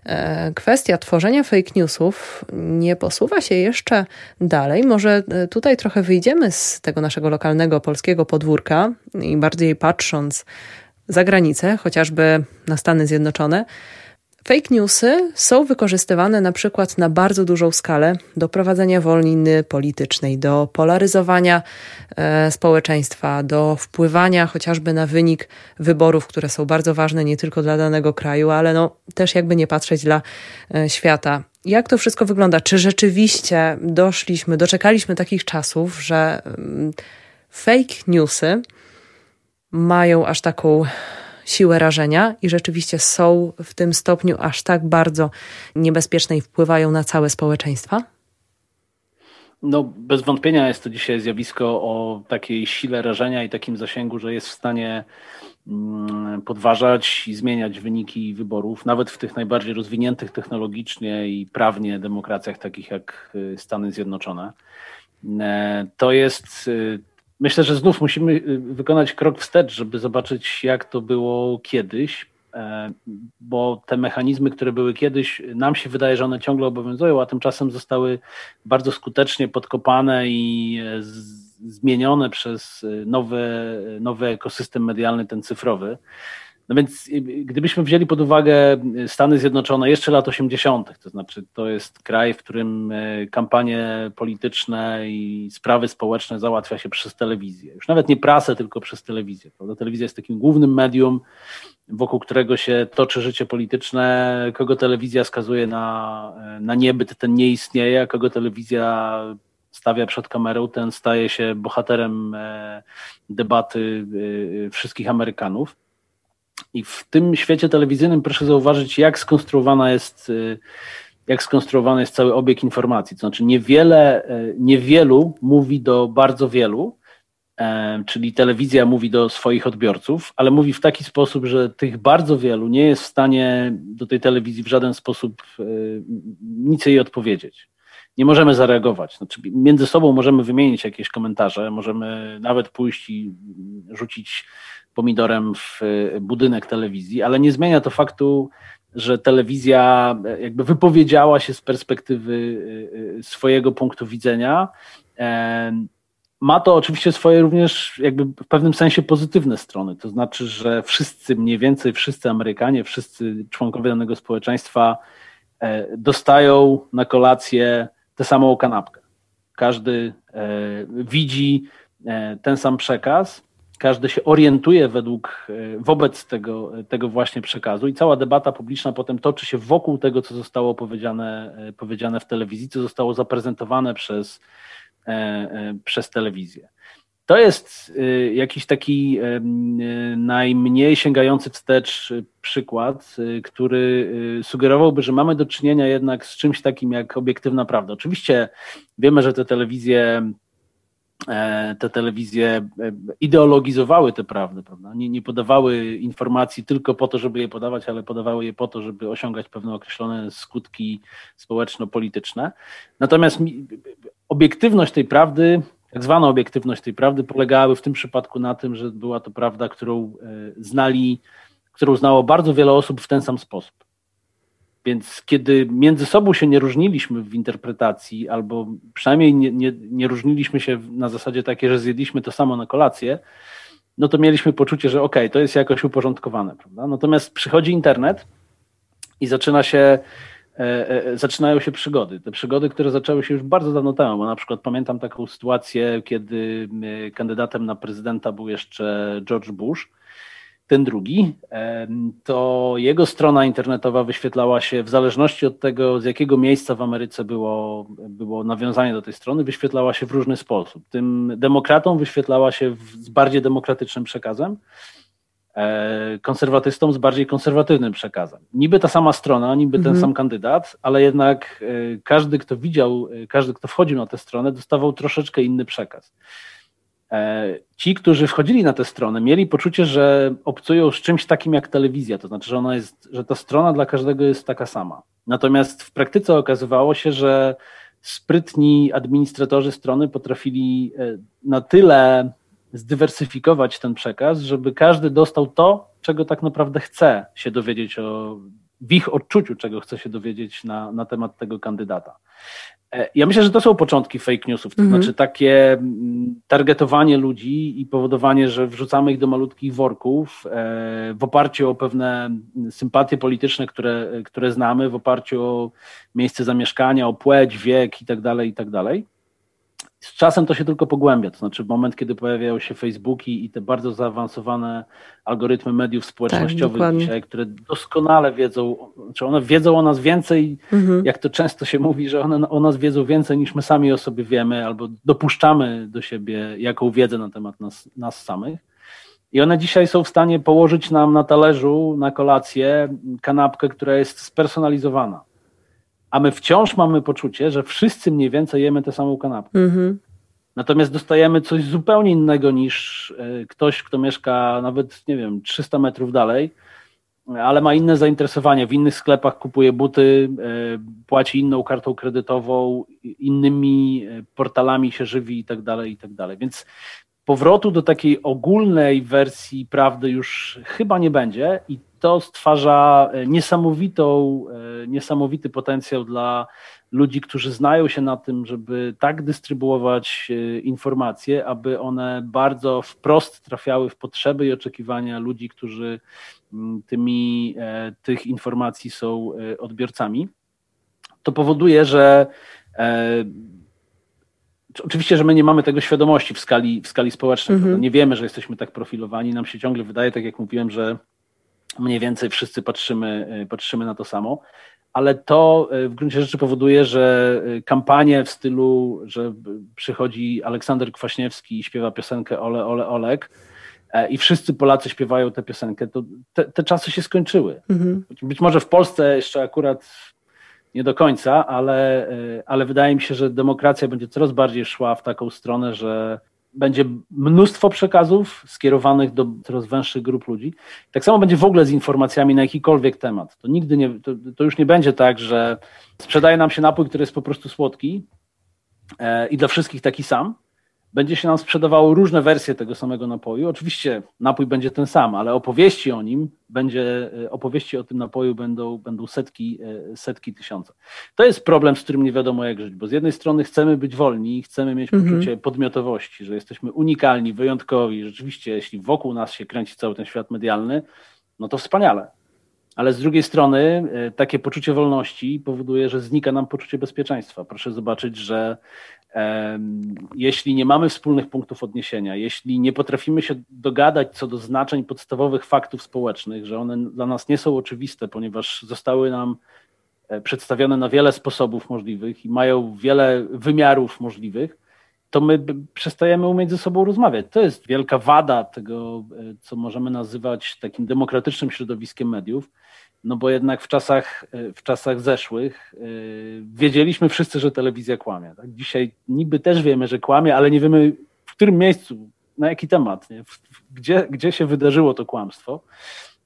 e, kwestia tworzenia fake newsów nie posuwa się jeszcze dalej? Może e, tutaj trochę wyjdziemy z tego naszego lokalnego polskiego podwórka i bardziej patrząc za granicę, chociażby na Stany Zjednoczone, Fake newsy są wykorzystywane na przykład na bardzo dużą skalę do prowadzenia wojny politycznej, do polaryzowania e, społeczeństwa, do wpływania chociażby na wynik wyborów, które są bardzo ważne nie tylko dla danego kraju, ale no, też jakby nie patrzeć dla e, świata. Jak to wszystko wygląda? Czy rzeczywiście doszliśmy, doczekaliśmy takich czasów, że mm, fake newsy mają aż taką siłę rażenia i rzeczywiście są w tym stopniu aż tak bardzo niebezpieczne i wpływają na całe społeczeństwa? No, bez wątpienia jest to dzisiaj zjawisko o takiej sile rażenia i takim zasięgu, że jest w stanie mm, podważać i zmieniać wyniki wyborów, nawet w tych najbardziej rozwiniętych technologicznie i prawnie demokracjach, takich jak y, Stany Zjednoczone. E, to jest y, Myślę, że znów musimy y, wykonać krok wstecz, żeby zobaczyć, jak to było kiedyś, e, bo te mechanizmy, które były kiedyś, nam się wydaje, że one ciągle obowiązują, a tymczasem zostały bardzo skutecznie podkopane i e, zmienione przez e, nowy, nowy ekosystem medialny, ten cyfrowy. No więc y, gdybyśmy wzięli pod uwagę Stany Zjednoczone jeszcze lat 80., to znaczy to jest kraj, w którym kampanie polityczne i sprawy społeczne załatwia się przez telewizję. Już nawet nie prasę, tylko przez telewizję. Prawda? Telewizja jest takim głównym medium, wokół którego się toczy życie polityczne. Kogo telewizja skazuje na, na niebyt, ten nie istnieje, a kogo telewizja stawia przed kamerą, ten staje się bohaterem debaty wszystkich Amerykanów. I w tym świecie telewizyjnym proszę zauważyć, jak skonstruowana jest, y, jak skonstruowany jest cały obieg informacji. To znaczy niewiele, y, niewielu mówi do bardzo wielu, e, czyli telewizja mówi do swoich odbiorców, ale mówi w taki sposób, że tych bardzo wielu nie jest w stanie do tej telewizji w żaden sposób y, nic jej odpowiedzieć. Nie możemy zareagować. Znaczy, między sobą możemy wymienić jakieś komentarze, możemy nawet pójść i rzucić pomidorem w e, budynek telewizji, ale nie zmienia to faktu, że telewizja e, jakby wypowiedziała się z perspektywy e, swojego punktu widzenia. Ma to oczywiście swoje również jakby w pewnym sensie pozytywne strony, to znaczy, że wszyscy, mniej więcej wszyscy Amerykanie, wszyscy członkowie danego społeczeństwa dostają na kolację tę samą kanapkę. Każdy widzi ten sam przekaz każdy się orientuje według, e, wobec tego, tego właśnie przekazu i cała debata publiczna potem toczy się wokół tego, co zostało powiedziane, e, powiedziane w telewizji, co zostało zaprezentowane przez, e, przez telewizję. To jest jakiś taki najmniej sięgający wstecz przykład, który sugerowałby, że mamy do czynienia jednak z czymś takim jak obiektywna prawda. Oczywiście wiemy, że te telewizje te telewizje e, ideologizowały te prawdy, prawda? Nie, nie podawały informacji tylko po to, żeby je podawać, ale podawały je po to, żeby osiągać pewne określone skutki społeczno-polityczne. Natomiast obiektywność tej prawdy, tak zwana obiektywność tej prawdy, polegały w tym przypadku na tym, że była to prawda, którą e, znali, którą znało bardzo wiele osób w ten sam sposób. Więc kiedy między sobą się nie różniliśmy w interpretacji, albo przynajmniej nie, nie, nie różniliśmy się na zasadzie takiej, że zjedliśmy to samo na kolację, no to mieliśmy poczucie, że okej, okay, to jest jakoś uporządkowane. Prawda? Natomiast przychodzi internet i zaczyna się, e, e, zaczynają się przygody. Te przygody, które zaczęły się już bardzo dawno temu, bo na przykład pamiętam taką sytuację, kiedy kandydatem na prezydenta był jeszcze George Bush ten drugi, to jego strona internetowa wyświetlała się w zależności od tego, z jakiego miejsca w Ameryce było, było nawiązanie do tej strony, wyświetlała się w różny sposób. Tym demokratom wyświetlała się z bardziej demokratycznym przekazem, e, konserwatystom z bardziej konserwatywnym przekazem. Niby ta sama strona, niby ten mhm. sam kandydat, ale jednak e, każdy, kto widział, e, każdy, kto wchodził na tę stronę, dostawał troszeczkę inny przekaz. E, ci, którzy wchodzili na tę stronę, mieli poczucie, że obcują z czymś takim jak telewizja, to znaczy, że ona jest, że ta strona dla każdego jest taka sama. Natomiast w praktyce okazywało się, że sprytni administratorzy strony potrafili e, na tyle zdywersyfikować ten przekaz, żeby każdy dostał to, czego tak naprawdę chce się dowiedzieć o, w ich odczuciu, czego chce się dowiedzieć na, na temat tego kandydata. E, ja myślę, że to są początki fake newsów, to mhm. znaczy takie mm, targetowanie ludzi i powodowanie, że wrzucamy ich do malutkich worków e, w oparciu o pewne sympatie polityczne, które, które znamy, w oparciu o miejsce zamieszkania, o płeć, wiek itd., tak itd. Z czasem to się tylko pogłębia, to znaczy w moment, kiedy pojawiają się Facebooki i te bardzo zaawansowane algorytmy mediów społecznościowych tak, dzisiaj, które doskonale wiedzą, czy one wiedzą o nas więcej, mhm. jak to często się mówi, że one o nas wiedzą więcej niż my sami o sobie wiemy, albo dopuszczamy do siebie jaką wiedzę na temat nas, nas samych. I one dzisiaj są w stanie położyć nam na talerzu, na kolację kanapkę, która jest spersonalizowana a my wciąż mamy poczucie, że wszyscy mniej więcej jemy tę samą kanapkę. Mm-hmm. Natomiast dostajemy coś zupełnie innego niż e, ktoś, kto mieszka nawet, nie wiem, 300 metrów dalej, ale ma inne zainteresowanie. W innych sklepach kupuje buty, e, płaci inną kartą kredytową, innymi e, portalami się żywi i tak dalej, i tak dalej. Więc powrotu do takiej ogólnej wersji prawdy już chyba nie będzie i to stwarza e, niesamowitą, e, niesamowity potencjał dla ludzi, którzy znają się na tym, żeby tak dystrybuować e, informacje, aby one bardzo wprost trafiały w potrzeby i oczekiwania ludzi, którzy mm, tymi, tych informacji są odbiorcami. To powoduje, że Oczywiście, że my nie mamy tego świadomości w skali, w skali społecznej. Mm -hmm. Nie wiemy, że jesteśmy tak profilowani. Nam się ciągle wydaje, tak jak mówiłem, że mniej więcej wszyscy patrzymy, e, patrzymy na to samo, ale to e, w gruncie rzeczy powoduje, że e, kampanie w stylu, że przychodzi Aleksander Kwaśniewski i śpiewa piosenkę Ole, Ole, Olek i wszyscy Polacy śpiewają tę piosenkę, to te, te czasy się skończyły. Mhm. Być może w Polsce jeszcze akurat nie do końca, ale, ale wydaje mi się, że demokracja będzie coraz bardziej szła w taką stronę, że będzie mnóstwo przekazów skierowanych do coraz węższych grup ludzi. Tak samo będzie w ogóle z informacjami na jakikolwiek temat. To nigdy nie, to, to już nie będzie tak, że sprzedaje nam się napój, który jest po prostu słodki e, i dla wszystkich taki sam, będzie się nam sprzedawało różne wersje tego samego napoju. Oczywiście napój będzie ten sam, ale opowieści o nim będzie, e, opowieści o tym napoju będą, będą setki, e, setki tysiące. To jest problem, z którym nie wiadomo jak żyć, bo z jednej strony chcemy być wolni, chcemy mieć mhm. poczucie podmiotowości, że jesteśmy unikalni, wyjątkowi. Rzeczywiście, jeśli wokół nas się kręci cały ten świat medialny, no to wspaniale. Ale z drugiej strony e, takie poczucie wolności powoduje, że znika nam poczucie bezpieczeństwa. Proszę zobaczyć, że jeśli nie mamy wspólnych punktów odniesienia, jeśli nie potrafimy się dogadać co do znaczeń podstawowych faktów społecznych, że one dla nas nie są oczywiste, ponieważ zostały nam e, przedstawione na wiele sposobów możliwych i mają wiele wymiarów możliwych, to my przestajemy umieć ze sobą rozmawiać. To jest wielka wada tego, e, co możemy nazywać takim demokratycznym środowiskiem mediów, no bo jednak w czasach, e, w czasach zeszłych yy, wiedzieliśmy wszyscy, że telewizja kłamie. Tak? Dzisiaj niby też wiemy, że kłamie, ale nie wiemy w którym miejscu, na jaki temat, gdzie, gdzie się wydarzyło to kłamstwo.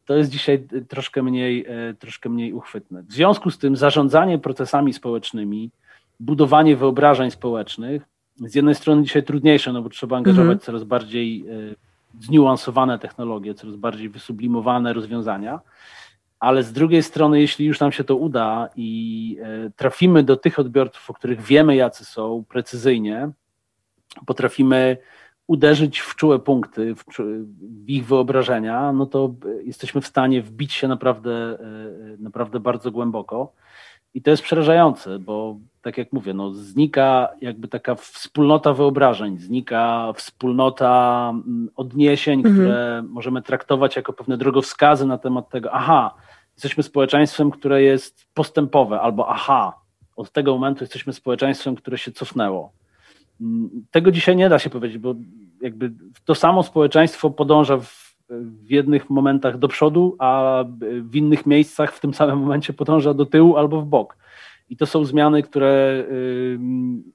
To jest dzisiaj troszkę mniej, troszkę mniej uchwytne. W związku z tym zarządzanie procesami społecznymi, budowanie wyobrażeń społecznych z jednej strony dzisiaj trudniejsze, no bo trzeba angażować mm -hmm. coraz bardziej yy, zniuansowane technologie, coraz bardziej wysublimowane rozwiązania, ale z drugiej strony, jeśli już nam się to uda i e, trafimy do tych odbiorców, o których wiemy, jacy są, precyzyjnie, potrafimy uderzyć w czułe punkty, w, w, ich wyobrażenia, no to jesteśmy w stanie wbić się naprawdę, e, naprawdę bardzo głęboko. I to jest przerażające, bo tak jak mówię, no, znika jakby taka wspólnota wyobrażeń, znika wspólnota mm, odniesień, mhm. które możemy traktować jako pewne drogowskazy na temat tego, aha, jesteśmy społeczeństwem, które jest postępowe, albo aha, od tego momentu jesteśmy społeczeństwem, które się cofnęło. Mm, tego dzisiaj nie da się powiedzieć, bo jakby to samo społeczeństwo podąża w, w jednych momentach do przodu, a w innych miejscach w tym samym momencie podąża do tyłu albo w bok. I to są zmiany, które y,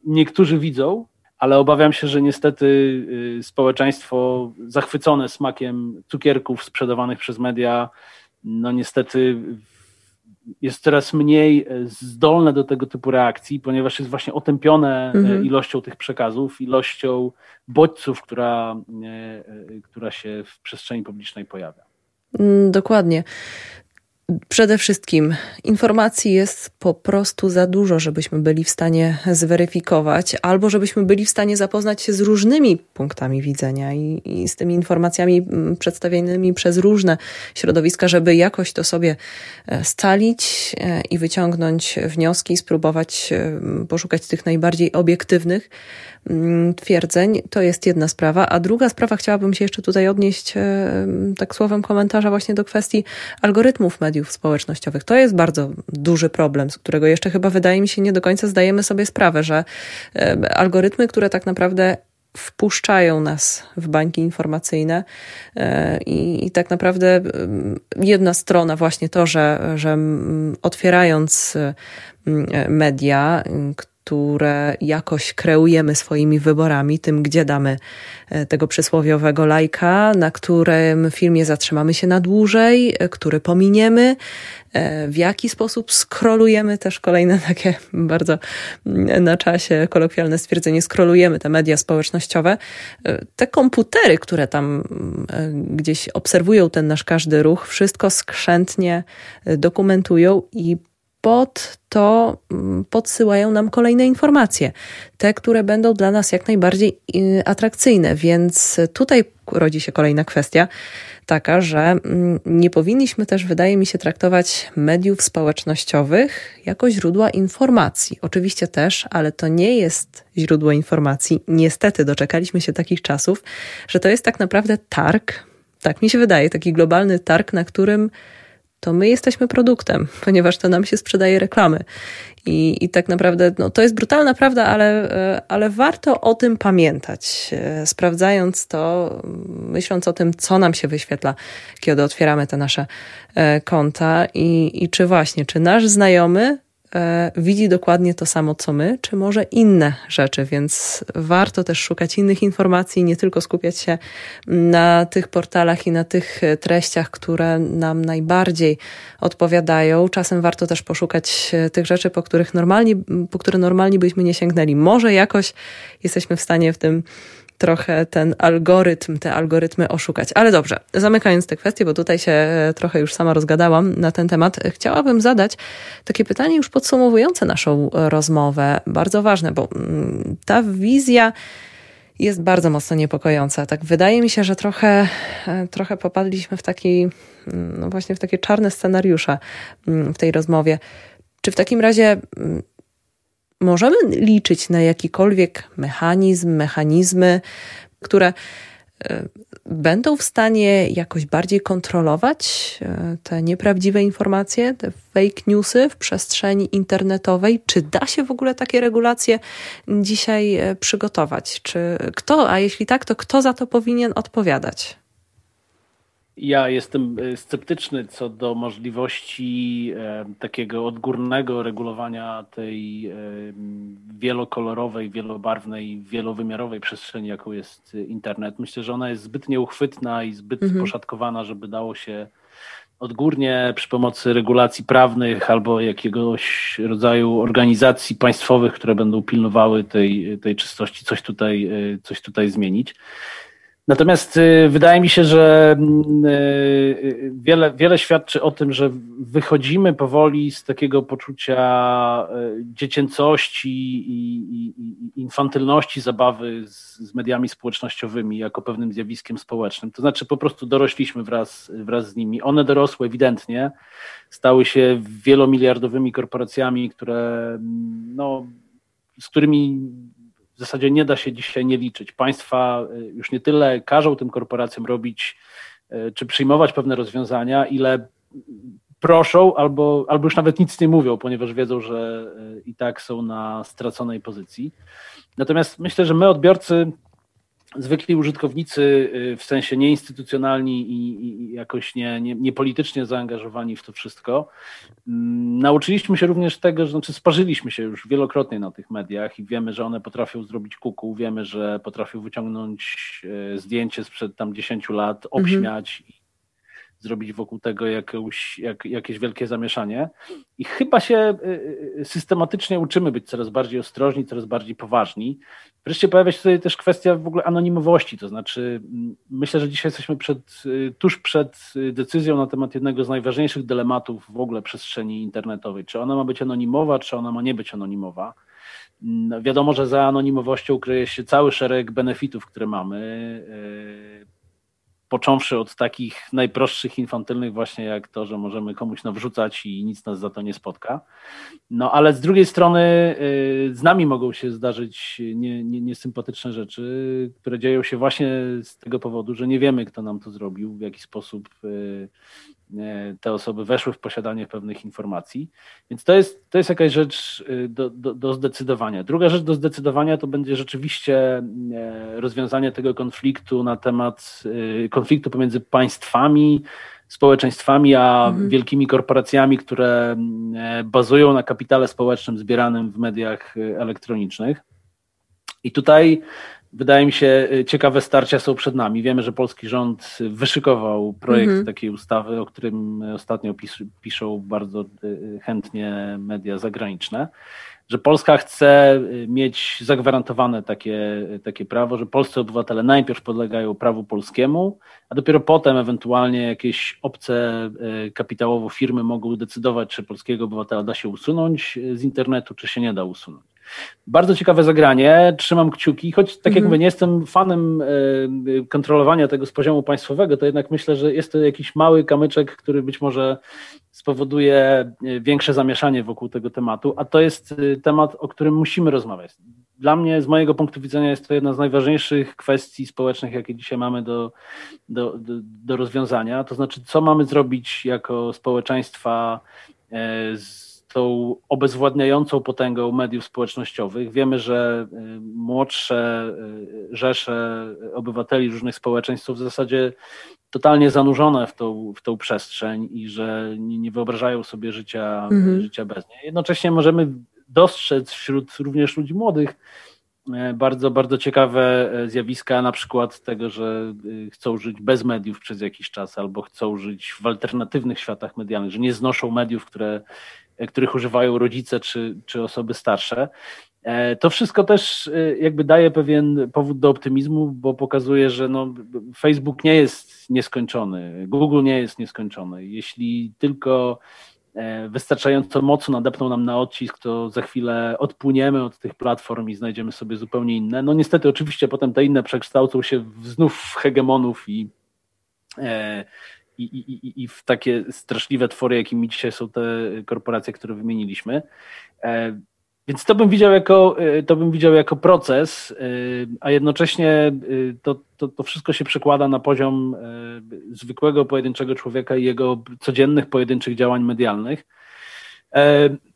niektórzy widzą, ale obawiam się, że niestety y, społeczeństwo zachwycone smakiem cukierków sprzedawanych przez media, no niestety jest coraz mniej e, zdolne do tego typu reakcji, ponieważ jest właśnie otępione e, mhm. ilością tych przekazów, ilością bodźców, która, e, która się w przestrzeni publicznej pojawia. Mm, dokładnie. Przede wszystkim informacji jest po prostu za dużo, żebyśmy byli w stanie zweryfikować, albo żebyśmy byli w stanie zapoznać się z różnymi punktami widzenia i, i, z tymi informacjami mm, przedstawionymi przez różne środowiska, żeby jakoś to sobie e, stalić e, i wyciągnąć wnioski, spróbować e, poszukać tych najbardziej obiektywnych Mm, twierdzeń. To jest jedna sprawa. A druga sprawa, chciałabym się jeszcze tutaj odnieść tak słowem komentarza właśnie do kwestii algorytmów mediów społecznościowych. To jest bardzo duży problem, z którego jeszcze chyba wydaje mi się nie do końca zdajemy sobie sprawę, że algorytmy, które tak naprawdę wpuszczają nas w bańki informacyjne e, i, i, tak naprawdę jedna strona właśnie to, że, że otwierając media, które jakoś kreujemy swoimi wyborami, tym gdzie damy e, tego przysłowiowego lajka, na którym filmie zatrzymamy się na dłużej, e, który pominiemy, e, w jaki sposób skrolujemy też kolejne takie bardzo mm, na czasie kolokwialne stwierdzenie, skrolujemy te media społecznościowe. Te komputery, które tam gdzieś obserwują ten nasz każdy ruch, wszystko skrzętnie dokumentują i pod to mm, podsyłają nam kolejne informacje, te, które będą dla nas jak najbardziej y, atrakcyjne. Więc tutaj rodzi się kolejna kwestia, taka, że mm, nie powinniśmy też, wydaje mi się, traktować mediów społecznościowych jako źródła informacji. Oczywiście też, ale to nie jest źródło informacji. Niestety doczekaliśmy się takich czasów, że to jest tak naprawdę targ, tak mi się wydaje, taki globalny targ, na którym to my jesteśmy produktem, ponieważ to nam się sprzedaje reklamy. I, i tak naprawdę no, to jest brutalna prawda, ale, e, ale warto o tym pamiętać. E, sprawdzając to, myśląc o tym, co nam się wyświetla, kiedy otwieramy te nasze e, konta i, i czy właśnie, czy nasz znajomy widzi dokładnie to samo co my, czy może inne rzeczy, więc warto też szukać innych informacji, nie tylko skupiać się na tych portalach i na tych treściach, które nam najbardziej odpowiadają. Czasem warto też poszukać tych rzeczy, po których normalnie, po które normalnie byśmy nie sięgnęli. Może jakoś jesteśmy w stanie w tym trochę ten algorytm, te algorytmy oszukać. Ale dobrze, zamykając tę kwestię, bo tutaj się trochę już sama rozgadałam na ten temat, chciałabym zadać takie pytanie już podsumowujące naszą rozmowę. Bardzo ważne, bo mm, ta wizja jest bardzo mocno niepokojąca. Tak wydaje mi się, że trochę, e, trochę popadliśmy w taki, mm, no właśnie w takie czarne scenariusze mm, w tej rozmowie. Czy w takim razie możemy liczyć na jakikolwiek mechanizm, mechanizmy, które e, będą w stanie jakoś bardziej kontrolować e, te nieprawdziwe informacje, te fake newsy w przestrzeni internetowej? Czy da się w ogóle takie regulacje dzisiaj e, przygotować? Czy kto, a jeśli tak, to kto za to powinien odpowiadać? Ja jestem e, sceptyczny co do możliwości e, takiego odgórnego regulowania tej e, wielokolorowej, wielobarwnej, wielowymiarowej przestrzeni, jaką jest internet. Myślę, że ona jest zbyt nieuchwytna i zbyt mhm. poszatkowana, żeby dało się odgórnie przy pomocy regulacji prawnych albo jakiegoś rodzaju organizacji państwowych, które będą pilnowały tej, tej czystości, coś tutaj, coś tutaj zmienić. Natomiast y, wydaje mi się, że mm, y, wiele, wiele świadczy o tym, że wychodzimy powoli z takiego poczucia dziecięcości i, infantylności zabawy z, z, mediami społecznościowymi jako pewnym zjawiskiem społecznym. To znaczy po prostu dorośliśmy wraz, wraz z nimi. One dorosły ewidentnie, stały się wielomiliardowymi korporacjami, które mm, no, z którymi zasadzie nie da się dzisiaj nie liczyć. Państwa y, już nie tyle każą tym korporacjom robić y, czy przyjmować pewne rozwiązania, ile proszą albo, albo już nawet nic nie mówią, ponieważ wiedzą, że y, i tak są na straconej pozycji. Natomiast myślę, że my odbiorcy zwykli użytkownicy y, w sensie nieinstytucjonalni i, i jakoś nie, nie, nie, politycznie zaangażowani w to wszystko, mm, nauczyliśmy się również tego, że znaczy sparzyliśmy się już wielokrotnie na tych mediach i wiemy, że one potrafią zrobić kuku, wiemy, że potrafią wyciągnąć y, zdjęcie sprzed tam 10 lat, mhm. Zrobić wokół tego jakąś, jak, jakieś wielkie zamieszanie. I chyba się y, y, systematycznie uczymy być coraz bardziej ostrożni, coraz bardziej poważni. Wreszcie pojawia się tutaj też kwestia w ogóle anonimowości, to znaczy mm, myślę, że dzisiaj jesteśmy przed, y, tuż przed decyzją na temat jednego z najważniejszych dylematów w ogóle przestrzeni internetowej. Czy ona ma być anonimowa, czy ona ma nie być anonimowa. No, wiadomo, że za anonimowością kryje się cały szereg benefitów, które mamy począwszy od takich najprostszych, infantylnych właśnie jak to, że możemy komuś nawrzucać i nic nas za to nie spotka. No ale z drugiej strony y, z nami mogą się zdarzyć nie, nie, niesympatyczne rzeczy, które dzieją się właśnie z tego powodu, że nie wiemy, kto nam to zrobił, w jaki sposób y, te osoby weszły w posiadanie pewnych informacji. Więc to jest, to jest jakaś rzecz y, do, do, do zdecydowania. Druga rzecz do zdecydowania to będzie rzeczywiście e, rozwiązanie tego konfliktu na temat konfliktu pomiędzy państwami, społeczeństwami, a mhm. wielkimi korporacjami, które e, bazują na kapitale społecznym zbieranym w mediach elektronicznych. I tutaj Wydaje mi się, y, ciekawe starcia są przed nami. Wiemy, że polski rząd wyszykował projekt mhm. takiej ustawy, o którym ostatnio pis piszą bardzo y, chętnie media zagraniczne, że Polska chce y, mieć zagwarantowane takie, takie prawo, że polscy obywatele najpierw podlegają prawu polskiemu, a dopiero potem ewentualnie jakieś obce kapitałowo firmy mogą decydować, czy polskiego obywatela da się usunąć z internetu, czy się nie da usunąć. Bardzo ciekawe zagranie, trzymam kciuki, choć tak jak mm. mówię, nie jestem fanem e, kontrolowania tego z poziomu państwowego, to jednak myślę, że jest to jakiś mały kamyczek, który być może spowoduje e, większe zamieszanie wokół tego tematu, a to jest e, temat, o którym musimy rozmawiać. Dla mnie, z mojego punktu widzenia, jest to jedna z najważniejszych kwestii społecznych, jakie dzisiaj mamy do, do, do, do rozwiązania. To znaczy, co mamy zrobić jako społeczeństwa z tą obezwładniającą potęgą mediów społecznościowych. Wiemy, że y, młodsze y, rzesze obywateli różnych społeczeństw są w zasadzie totalnie zanurzone w tą, w tą przestrzeń i że nie, wyobrażają sobie życia, mhm. życia bez niej. Jednocześnie możemy dostrzec wśród również ludzi młodych e, bardzo, bardzo ciekawe e, zjawiska, na przykład tego, że y, chcą żyć bez mediów przez jakiś czas albo chcą żyć w alternatywnych światach medialnych, że nie znoszą mediów, które których używają rodzice czy, czy osoby starsze. E, to wszystko też e, jakby daje pewien powód do optymizmu, bo pokazuje, że no, Facebook nie jest nieskończony, Google nie jest nieskończony. Jeśli tylko e, wystarczająco mocno nadepną nam na odcisk, to za chwilę odpłyniemy od tych platform i znajdziemy sobie zupełnie inne. No niestety oczywiście potem te inne przekształcą się w, znów w hegemonów i, i, i, i w takie straszliwe twory, jakimi dzisiaj są te korporacje, które wymieniliśmy. E, więc to bym widział jako, e, to bym widział jako proces, e, a jednocześnie to, to, to wszystko się przekłada na poziom zwykłego pojedynczego człowieka i jego codziennych pojedynczych działań medialnych.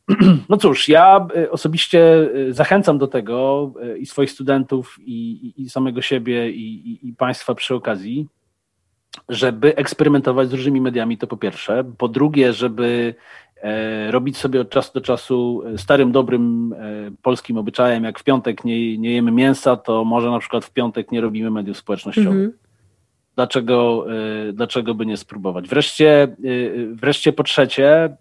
No cóż, ja osobiście zachęcam do tego i swoich studentów, i, i samego siebie, i, i Państwa przy okazji, żeby eksperymentować z różnymi mediami, to po pierwsze. Po drugie, żeby e, robić sobie od czasu do czasu e, starym, dobrym e, polskim obyczajem, jak w piątek nie, nie jemy mięsa, to może na przykład w piątek nie robimy mediów społecznościowych. Mm -hmm. Dlaczego, dlaczego by nie spróbować? Wreszcie, wreszcie po trzecie,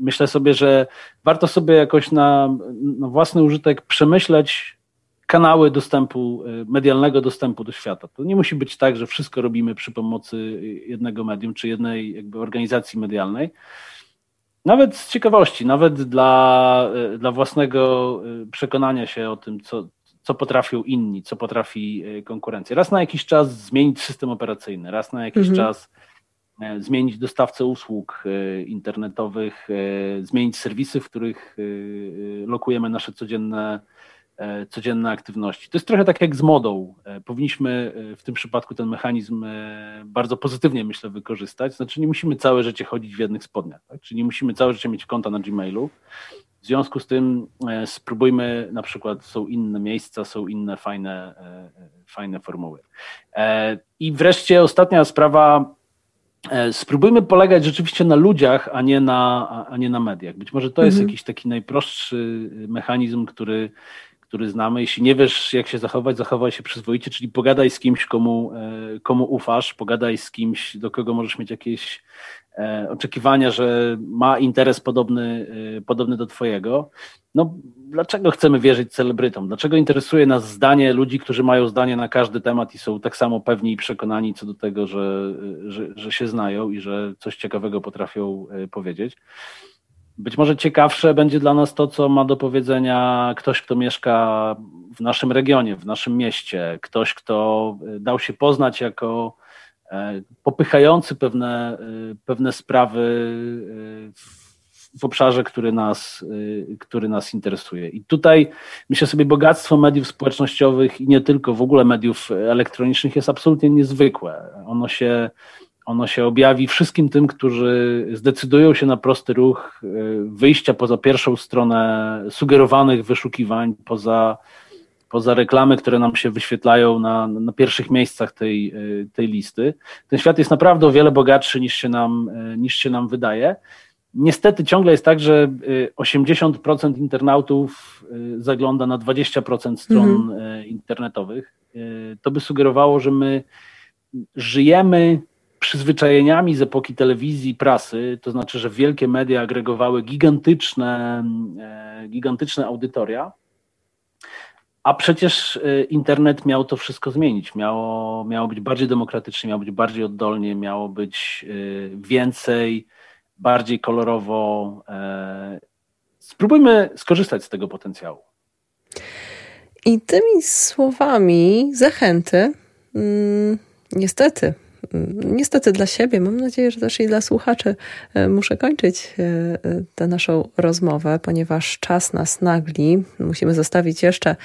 myślę sobie, że warto sobie jakoś na, na własny użytek przemyśleć kanały dostępu, medialnego dostępu do świata. To nie musi być tak, że wszystko robimy przy pomocy jednego medium czy jednej jakby organizacji medialnej. Nawet z ciekawości, nawet dla, dla własnego przekonania się o tym, co, co potrafią inni, co potrafi konkurencja. Raz na jakiś czas zmienić system operacyjny, raz na jakiś mhm. czas E, zmienić dostawcę usług e, internetowych, e, zmienić serwisy, w których lokujemy nasze codzienne, codzienne aktywności. To jest trochę tak jak z modą. Powinniśmy w tym przypadku ten mechanizm bardzo pozytywnie, myślę, wykorzystać. Znaczy, nie musimy całe życie chodzić w jednych spodniach, tak? czyli nie musimy całe życie mieć konta na Gmailu. W związku z tym spróbujmy, na przykład są inne miejsca, są inne fajne, fajne formuły. I wreszcie ostatnia sprawa, E, spróbujmy polegać rzeczywiście na ludziach, a nie na, a nie na mediach. Być może to jest mhm. jakiś taki najprostszy mechanizm, który, który znamy. Jeśli nie wiesz, jak się zachować, zachowaj się przyzwoicie, czyli pogadaj z kimś, komu, e, komu ufasz, pogadaj z kimś, do kogo możesz mieć jakieś e, oczekiwania, że ma interes podobny, podobny do Twojego. No, dlaczego chcemy wierzyć celebrytom? Dlaczego interesuje nas zdanie ludzi, którzy mają zdanie na każdy temat i są tak samo pewni i przekonani co do tego, że, że, że się znają i że coś ciekawego potrafią e, powiedzieć? Być może ciekawsze będzie dla nas to, co ma do powiedzenia ktoś, kto mieszka w naszym regionie, w naszym mieście, ktoś, kto e, dał się poznać jako e, popychający pewne, pewne sprawy w obszarze, który nas, który nas interesuje. I tutaj myślę sobie, bogactwo mediów społecznościowych i nie tylko w ogóle mediów elektronicznych jest absolutnie niezwykłe. Ono się, ono się objawi wszystkim tym, którzy zdecydują się na prosty ruch y, wyjścia poza pierwszą stronę sugerowanych wyszukiwań, poza poza reklamy, które nam się wyświetlają na, na pierwszych miejscach tej, y, tej listy. Ten świat jest naprawdę o wiele bogatszy niż się nam, niż się nam wydaje. Niestety ciągle jest tak, że 80% y, internautów zagląda na 20% stron mhm. internetowych. To by sugerowało, że my żyjemy przyzwyczajeniami z epoki telewizji, prasy, to znaczy, że wielkie media agregowały gigantyczne, gigantyczne audytoria, a przecież internet miał to wszystko zmienić. Miało, miało być bardziej demokratycznie, miało być bardziej oddolnie, miało być więcej bardziej kolorowo. E, spróbujmy skorzystać z tego potencjału. I tymi słowami zachęty, mm, niestety, niestety dla siebie, mam nadzieję, że też i dla słuchaczy, e, muszę kończyć e, tę naszą rozmowę, ponieważ czas nas nagli. Musimy zostawić jeszcze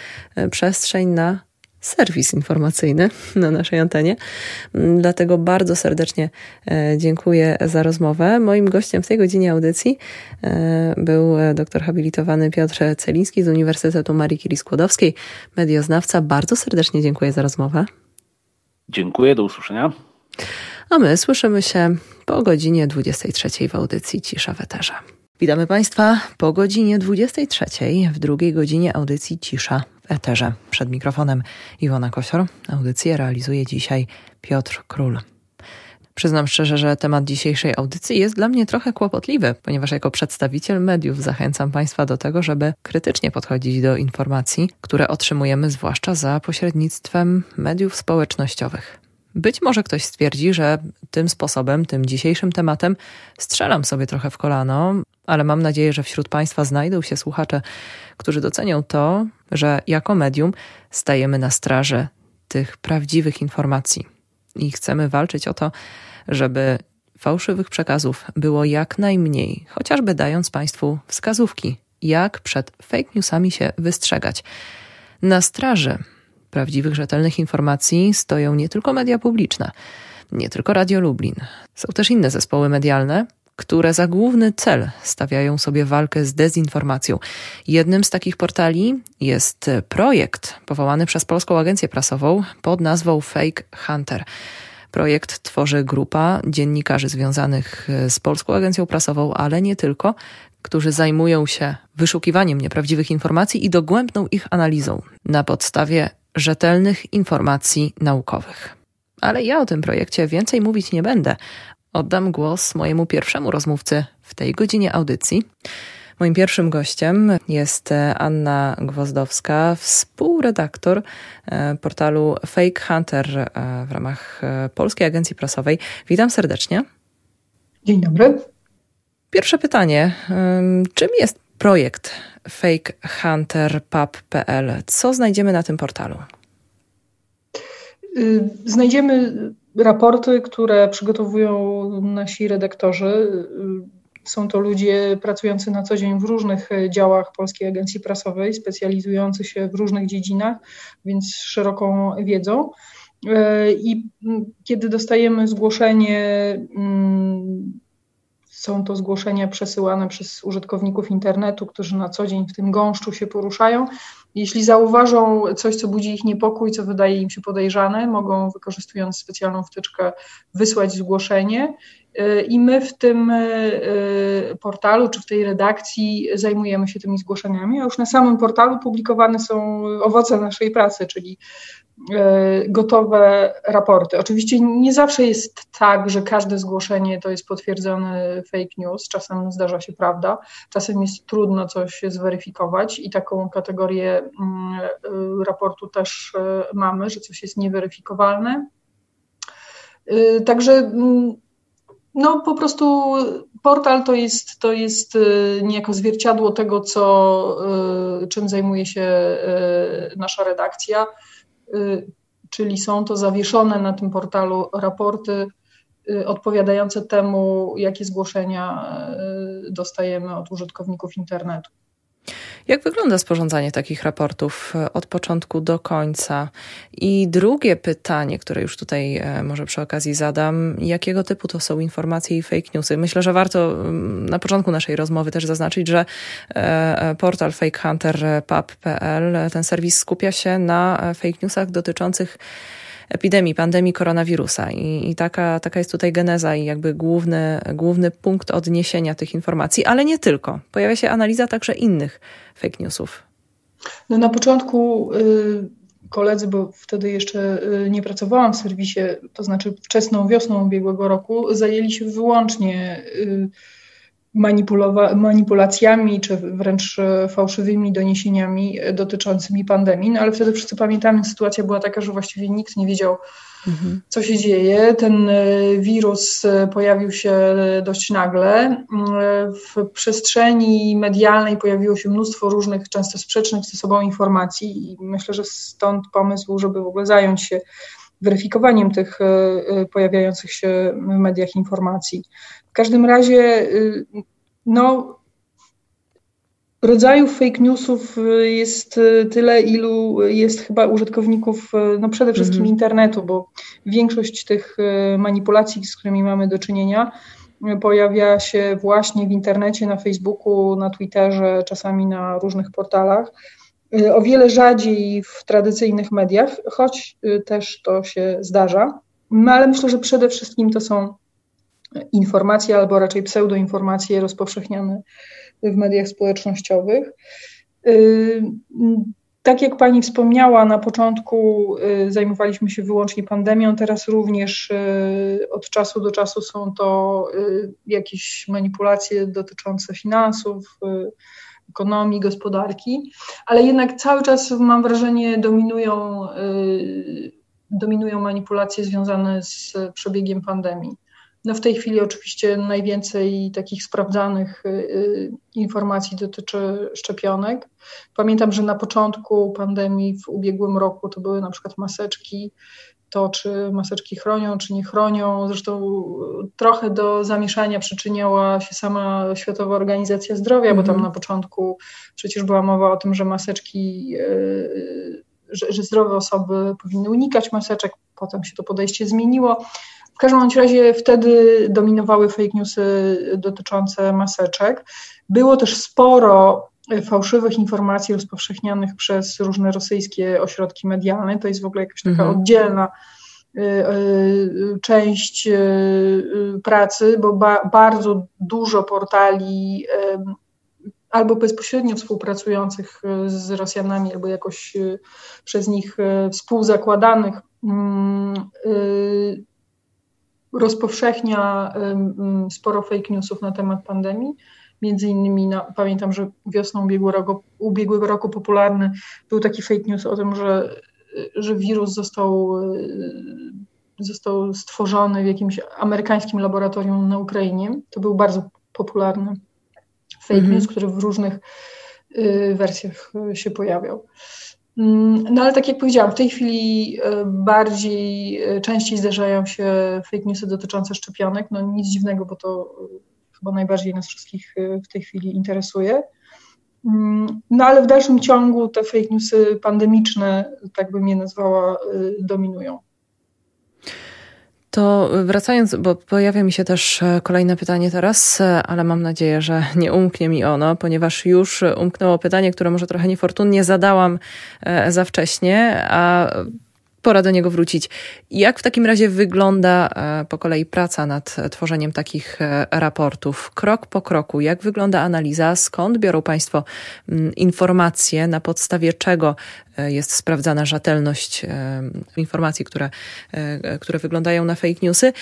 przestrzeń na serwis informacyjny na naszej antenie. Dlatego bardzo serdecznie e, dziękuję za rozmowę. Moim gościem w tej godzinie audycji e, był doktor habilitowany Piotr Celiński z Uniwersytetu Marii Curie Skłodowskiej, medioznawca. Bardzo serdecznie dziękuję za rozmowę. Dziękuję, do usłyszenia. A my słyszymy się po godzinie 23 w audycji Cisza w Eterze. Witamy Państwa po godzinie 23 w drugiej godzinie audycji Cisza w Eterze. Przed mikrofonem Iwona Kosior. Audycję realizuje dzisiaj Piotr Król. Przyznam szczerze, że temat dzisiejszej audycji jest dla mnie trochę kłopotliwy, ponieważ jako przedstawiciel mediów zachęcam Państwa do tego, żeby krytycznie podchodzić do informacji, które otrzymujemy zwłaszcza za pośrednictwem mediów społecznościowych. Być może ktoś stwierdzi, że tym sposobem, tym dzisiejszym tematem strzelam sobie trochę w kolano, ale mam nadzieję, że wśród Państwa znajdą się słuchacze, którzy docenią to, że jako medium stajemy na straży tych prawdziwych informacji i chcemy walczyć o to, żeby fałszywych przekazów było jak najmniej, chociażby dając Państwu wskazówki, jak przed fake newsami się wystrzegać. Na straży prawdziwych, rzetelnych informacji stoją nie tylko media publiczne, nie tylko Radio Lublin. Są też inne zespoły medialne, które za główny cel stawiają sobie walkę z dezinformacją. Jednym z takich portali jest projekt powołany przez Polską Agencję Prasową pod nazwą Fake Hunter. Projekt tworzy grupa dziennikarzy związanych z Polską Agencją Prasową, ale nie tylko, którzy zajmują się wyszukiwaniem nieprawdziwych informacji i dogłębną ich analizą na podstawie rzetelnych informacji naukowych. Ale ja o tym projekcie więcej mówić nie będę. Oddam głos mojemu pierwszemu rozmówcy w tej godzinie audycji. Moim pierwszym gościem jest Anna Gwozdowska, współredaktor e, portalu Fake Hunter e, w ramach e, Polskiej Agencji Prasowej. Witam serdecznie. Dzień dobry. Pierwsze pytanie. Czym jest projekt fakehunterpub.pl? Co znajdziemy na tym portalu? Y, znajdziemy raporty, które przygotowują nasi redaktorzy. Y, są to ludzie pracujący na co dzień w różnych działach Polskiej Agencji Prasowej, specjalizujący się w różnych dziedzinach, więc szeroką wiedzą. E, I kiedy dostajemy zgłoszenie, są to zgłoszenia przesyłane przez użytkowników internetu, którzy na co dzień w tym gąszczu się poruszają. Jeśli zauważą coś, co budzi ich niepokój, co wydaje im się podejrzane, mogą, wykorzystując specjalną wtyczkę, wysłać zgłoszenie i my w tym e, e, portalu czy w tej redakcji zajmujemy się tymi zgłoszeniami, a już na samym portalu publikowane są owoce naszej pracy, czyli gotowe raporty. Oczywiście nie zawsze jest tak, że każde zgłoszenie to jest potwierdzony fake news. Czasem zdarza się prawda, czasem jest trudno coś zweryfikować i taką kategorię mm, raportu też mamy, że coś jest nieweryfikowalne. Także mm, no po prostu portal to jest, to jest niejako zwierciadło tego, co, czym zajmuje się nasza redakcja, czyli są to zawieszone na tym portalu raporty odpowiadające temu, jakie zgłoszenia dostajemy od użytkowników internetu. Jak wygląda sporządzanie takich raportów e, od początku do końca? I drugie pytanie, które już tutaj e, może przy okazji zadam, jakiego typu to są informacje i fake newsy? Myślę, że warto mm, na początku naszej rozmowy też zaznaczyć, że e, portal fakehunter.pub.pl, ten serwis skupia się na fake newsach dotyczących epidemii, pandemii koronawirusa. I, i taka, taka jest tutaj geneza i jakby główny, główny punkt odniesienia tych informacji, ale nie tylko. Pojawia się analiza także innych fake newsów. No na początku y, koledzy, bo wtedy jeszcze y, nie pracowałam w serwisie, to znaczy wczesną wiosną ubiegłego roku, zajęli się wyłącznie y, manipulacjami czy wręcz e, fałszywymi doniesieniami e, dotyczącymi pandemii. No ale wtedy wszyscy pamiętamy, sytuacja była taka, że właściwie nikt nie wiedział, mhm. co się dzieje. Ten e, wirus pojawił się dość nagle. W przestrzeni medialnej pojawiło się mnóstwo różnych, często sprzecznych ze sobą informacji i myślę, że stąd pomysł, żeby w ogóle zająć się weryfikowaniem tych pojawiających się w mediach informacji każdym razie, y, no, rodzajów fake newsów y, jest y, tyle, ilu jest chyba użytkowników, no przede wszystkim mhm. internetu, bo większość tych manipulacji, z którymi mamy do czynienia, pojawia się właśnie w internecie, na Facebooku, na Twitterze, czasami na różnych portalach. O wiele rzadziej w tradycyjnych mediach, choć też to się zdarza. No ale myślę, że przede wszystkim to są informacje albo raczej pseudoinformacje rozpowszechniane w mediach społecznościowych. Y, tak jak Pani wspomniała, na początku y, zajmowaliśmy się wyłącznie pandemią, teraz również y, od czasu do czasu są to jakieś manipulacje dotyczące finansów, ekonomii, gospodarki, ale jednak cały czas mam wrażenie dominują, dominują manipulacje związane z przebiegiem pandemii. No w tej chwili oczywiście najwięcej takich sprawdzanych y, y, informacji dotyczy szczepionek. Pamiętam, że na początku pandemii w ubiegłym roku to były na przykład maseczki, to czy maseczki chronią, czy nie chronią. Zresztą trochę do zamieszania przyczyniała się sama Światowa Organizacja Zdrowia, mm -hmm. bo tam mhm. na początku przecież była mowa o tym, że maseczki, y, że, że zdrowe osoby powinny unikać maseczek, potem się to podejście zmieniło. W każdym razie wtedy dominowały fake newsy dotyczące maseczek. Było też sporo fałszywych informacji rozpowszechnianych przez różne rosyjskie ośrodki medialne. To jest w ogóle jakaś taka mhm. oddzielna y, y, część pracy, bo ba bardzo dużo portali albo bezpośrednio współpracujących z Rosjanami, albo jakoś przez nich współzakładanych mm, rozpowszechnia sporo fake newsów na temat pandemii. Między innymi no, pamiętam, że wiosną ubiegłego roku, ubiegłego roku popularny był taki fake news o tym, że, że wirus został, został stworzony w jakimś amerykańskim laboratorium na Ukrainie. To był bardzo popularny fake mm -hmm. news, który w różnych y, wersjach się pojawiał. Mm, no ale tak jak powiedziałam, w tej chwili e, bardziej, e, częściej zdarzają się fake newsy dotyczące szczepionek. No nic dziwnego, bo to e, chyba najbardziej nas wszystkich w tej chwili interesuje. Mm, no ale w dalszym ciągu te fake newsy pandemiczne, tak bym je nazwała, dominują. To wracając, bo pojawia mi się też e, kolejne pytanie teraz, e, ale mam nadzieję, że nie umknie mi ono, ponieważ już umknęło pytanie, które może trochę niefortunnie zadałam e, za wcześnie, a pora do niego wrócić. Jak w takim razie wygląda e, po kolei praca nad tworzeniem takich e, raportów? Krok po kroku, jak wygląda analiza? Skąd biorą Państwo mm, informacje, na podstawie czego e, jest sprawdzana rzetelność informacji, które, które wyglądają na fake newsy?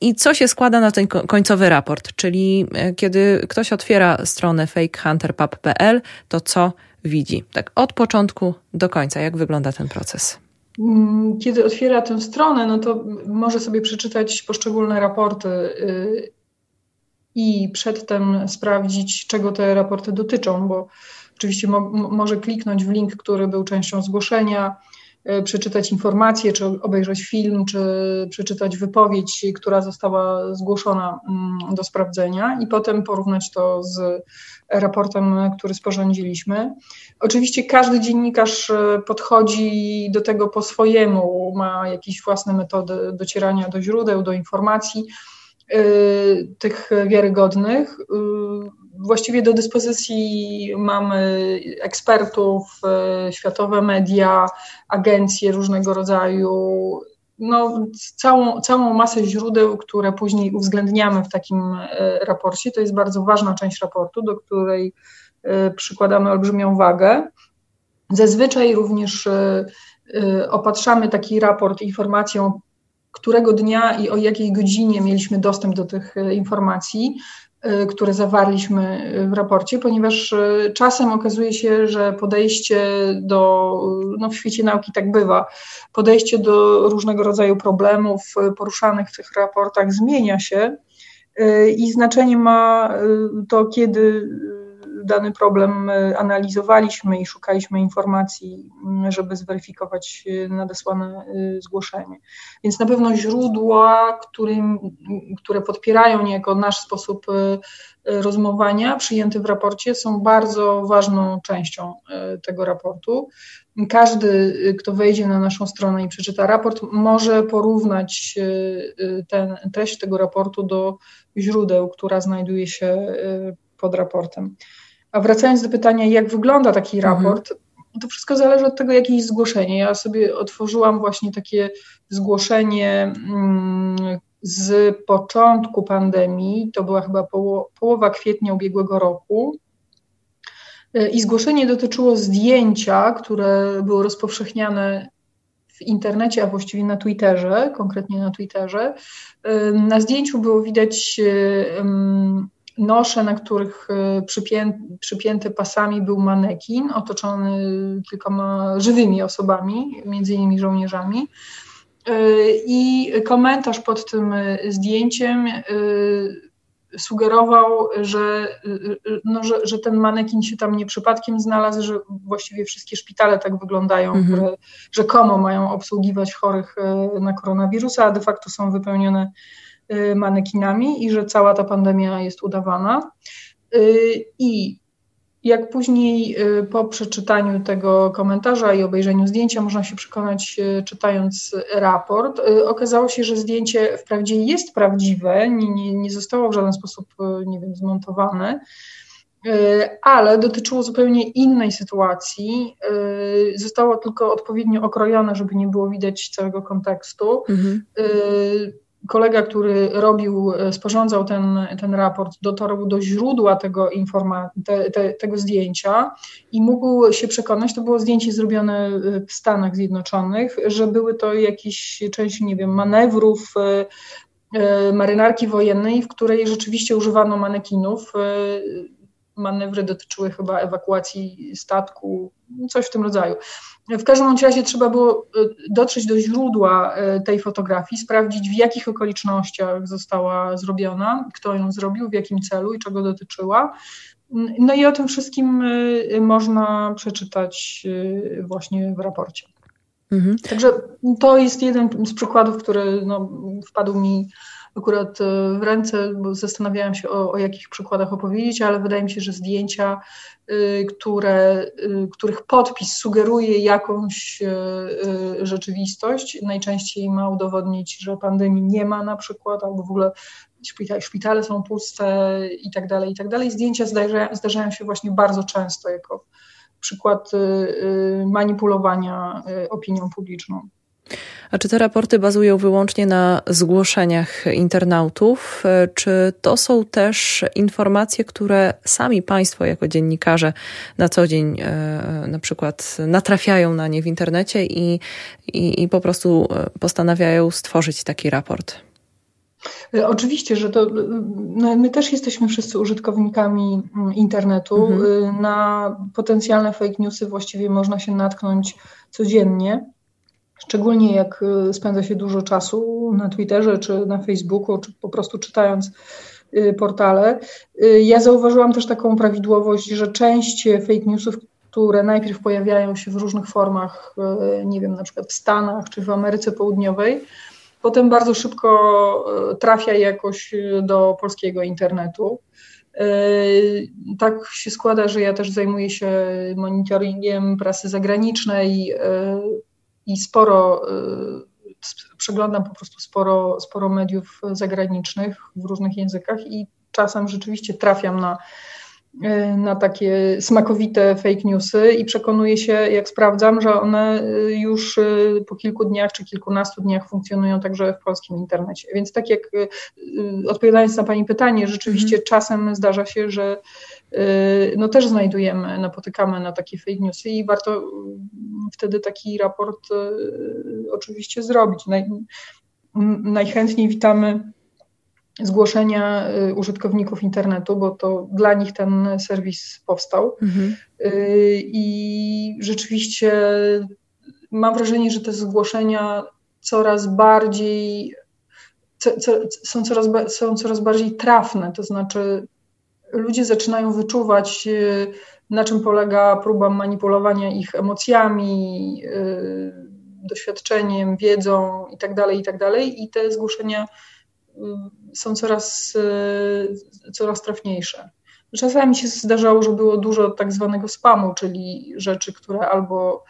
I co się składa na ten końcowy raport? Czyli kiedy ktoś otwiera stronę fakehunterpub.pl, to co widzi? Tak od początku do końca, jak wygląda ten proces? Mm, kiedy otwiera tę stronę, no to może sobie przeczytać poszczególne raporty y, i przedtem sprawdzić, czego te raporty dotyczą, bo oczywiście mo może kliknąć w link, który był częścią zgłoszenia, przeczytać informacje, czy obejrzeć film, czy przeczytać wypowiedź, która została zgłoszona mm, do sprawdzenia, i potem porównać to z raportem, który sporządziliśmy. Oczywiście każdy dziennikarz e, podchodzi do tego po swojemu, ma jakieś własne metody docierania do źródeł, do informacji e, tych wiarygodnych. E, właściwie do dyspozycji mamy ekspertów, światowe media, agencje różnego rodzaju, no, całą, całą masę źródeł, które później uwzględniamy w takim e, raporcie. To jest bardzo ważna część raportu, do której e, przykładamy olbrzymią wagę. Zazwyczaj również e, opatrzamy taki raport informacją, którego dnia i o jakiej godzinie mieliśmy dostęp do tych informacji. Y, które zawarliśmy w raporcie, ponieważ y, czasem okazuje się, że podejście do, no w świecie nauki tak bywa, podejście do różnego rodzaju problemów poruszanych w tych raportach zmienia się y, i znaczenie ma to, kiedy dany problem e, analizowaliśmy i szukaliśmy informacji, żeby zweryfikować e, nadesłane e, zgłoszenie. Więc na pewno źródła, którym, które podpierają niejako nasz sposób rozmowania, przyjęte w raporcie, są bardzo ważną częścią tego raportu. Każdy, kto wejdzie na naszą stronę i przeczyta raport, może porównać ten, treść tego raportu do źródeł, która znajduje się pod raportem. A wracając do pytania, jak wygląda taki mhm. raport, mhm. to wszystko zależy od tego, jakie jest zgłoszenie. Ja sobie otworzyłam właśnie takie zgłoszenie mm, z początku pandemii, to była chyba połowa kwietnia ubiegłego roku. E, I zgłoszenie dotyczyło zdjęcia, które było rozpowszechniane w internecie, a właściwie na Twitterze, konkretnie na Twitterze. E, na zdjęciu było widać e, nosze, na których e, przypię, przypięty pasami był manekin, otoczony kilkoma żywymi osobami, między innymi żołnierzami. E, I komentarz pod tym zdjęciem e, sugerował, że, no, że, że ten manekin się tam nie przypadkiem znalazł, że właściwie wszystkie szpitale tak wyglądają, mhm. które rzekomo mają obsługiwać chorych na koronawirusa, a de facto są wypełnione Y, manekinami i że cała ta pandemia jest udawana. Y, I jak później y, po przeczytaniu tego komentarza i obejrzeniu zdjęcia można się przekonać, czytając raport, okazało się, że zdjęcie wprawdzie jest prawdziwe, nie, nie, nie zostało w żaden sposób, nie wiem, zmontowane, ale dotyczyło zupełnie innej sytuacji. Zostało tylko odpowiednio okrojone, żeby nie było widać całego kontekstu. Mhm kolega, który robił, e, sporządzał ten, ten raport, dotarł do źródła tego, informa- te, te, tego zdjęcia i mógł się przekonać, to było zdjęcie zrobione e, w Stanach Zjednoczonych, że były to jakieś części, nie wiem, manewrów, e, marynarki wojennej, w której rzeczywiście używano manekinów. Manewry dotyczyły chyba ewakuacji statku, coś w tym rodzaju. W każdym razie trzeba było dotrzeć do źródła tej fotografii, sprawdzić w jakich okolicznościach została zrobiona, kto ją zrobił, w jakim celu i czego dotyczyła. No i o tym wszystkim y, można przeczytać właśnie w raporcie. Mhm. Także to jest jeden z przykładów, który no, wpadł mi akurat y, w ręce, bo zastanawiałam się o, o jakich przykładach opowiedzieć, ale wydaje mi się, że zdjęcia, które, których podpis sugeruje jakąś rzeczywistość, najczęściej ma udowodnić, że pandemii nie ma na przykład, albo w ogóle szpitale, są puste i tak dalej, i tak dalej. Zdjęcia zdarzają, zdarzają się właśnie bardzo często jako przykład y, y, manipulowania y, opinią publiczną. A czy te raporty bazują wyłącznie na zgłoszeniach internautów, czy to są też informacje, które sami Państwo jako dziennikarze na co dzień na przykład natrafiają na nie w internecie i, i, i po prostu postanawiają stworzyć taki raport? E, oczywiście, że to no my też jesteśmy wszyscy użytkownikami mm, internetu. Mhm. E, na potencjalne fake newsy właściwie można się natknąć codziennie. Szczególnie jak e, spędza się dużo czasu na Twitterze czy na Facebooku, czy po prostu czytając portale. Ja zauważyłam też taką prawidłowość, że część fake newsów, które najpierw pojawiają się w różnych formach, nie wiem, na przykład w Stanach czy w Ameryce Południowej, potem bardzo szybko trafia jakoś do polskiego internetu. Tak się składa, że ja też zajmuję się monitoringiem prasy zagranicznej i sporo przeglądam po prostu sporo, sporo mediów zagranicznych w różnych językach i czasem rzeczywiście trafiam na Y, na takie smakowite fake newsy i przekonuję się, jak sprawdzam, że one y, już y, po kilku dniach czy kilkunastu dniach funkcjonują także w polskim internecie. Więc tak jak odpowiadając na Pani pytanie, rzeczywiście mm. czasem zdarza się, że no też znajdujemy, napotykamy na takie fake newsy i warto wtedy taki raport oczywiście zrobić. Naj, najchętniej witamy zgłoszenia y, użytkowników internetu, bo to dla nich ten serwis powstał. Mhm. Y, I rzeczywiście mam wrażenie, że te zgłoszenia coraz bardziej co, co, są, coraz, są coraz bardziej trafne, to znaczy ludzie zaczynają wyczuwać, y, na czym polega próba manipulowania ich emocjami, doświadczeniem, wiedzą itd., tak itd. Tak I te zgłoszenia są coraz, e, coraz trafniejsze. Czasami się zdarzało, że było dużo tak zwanego spamu, czyli rzeczy, które albo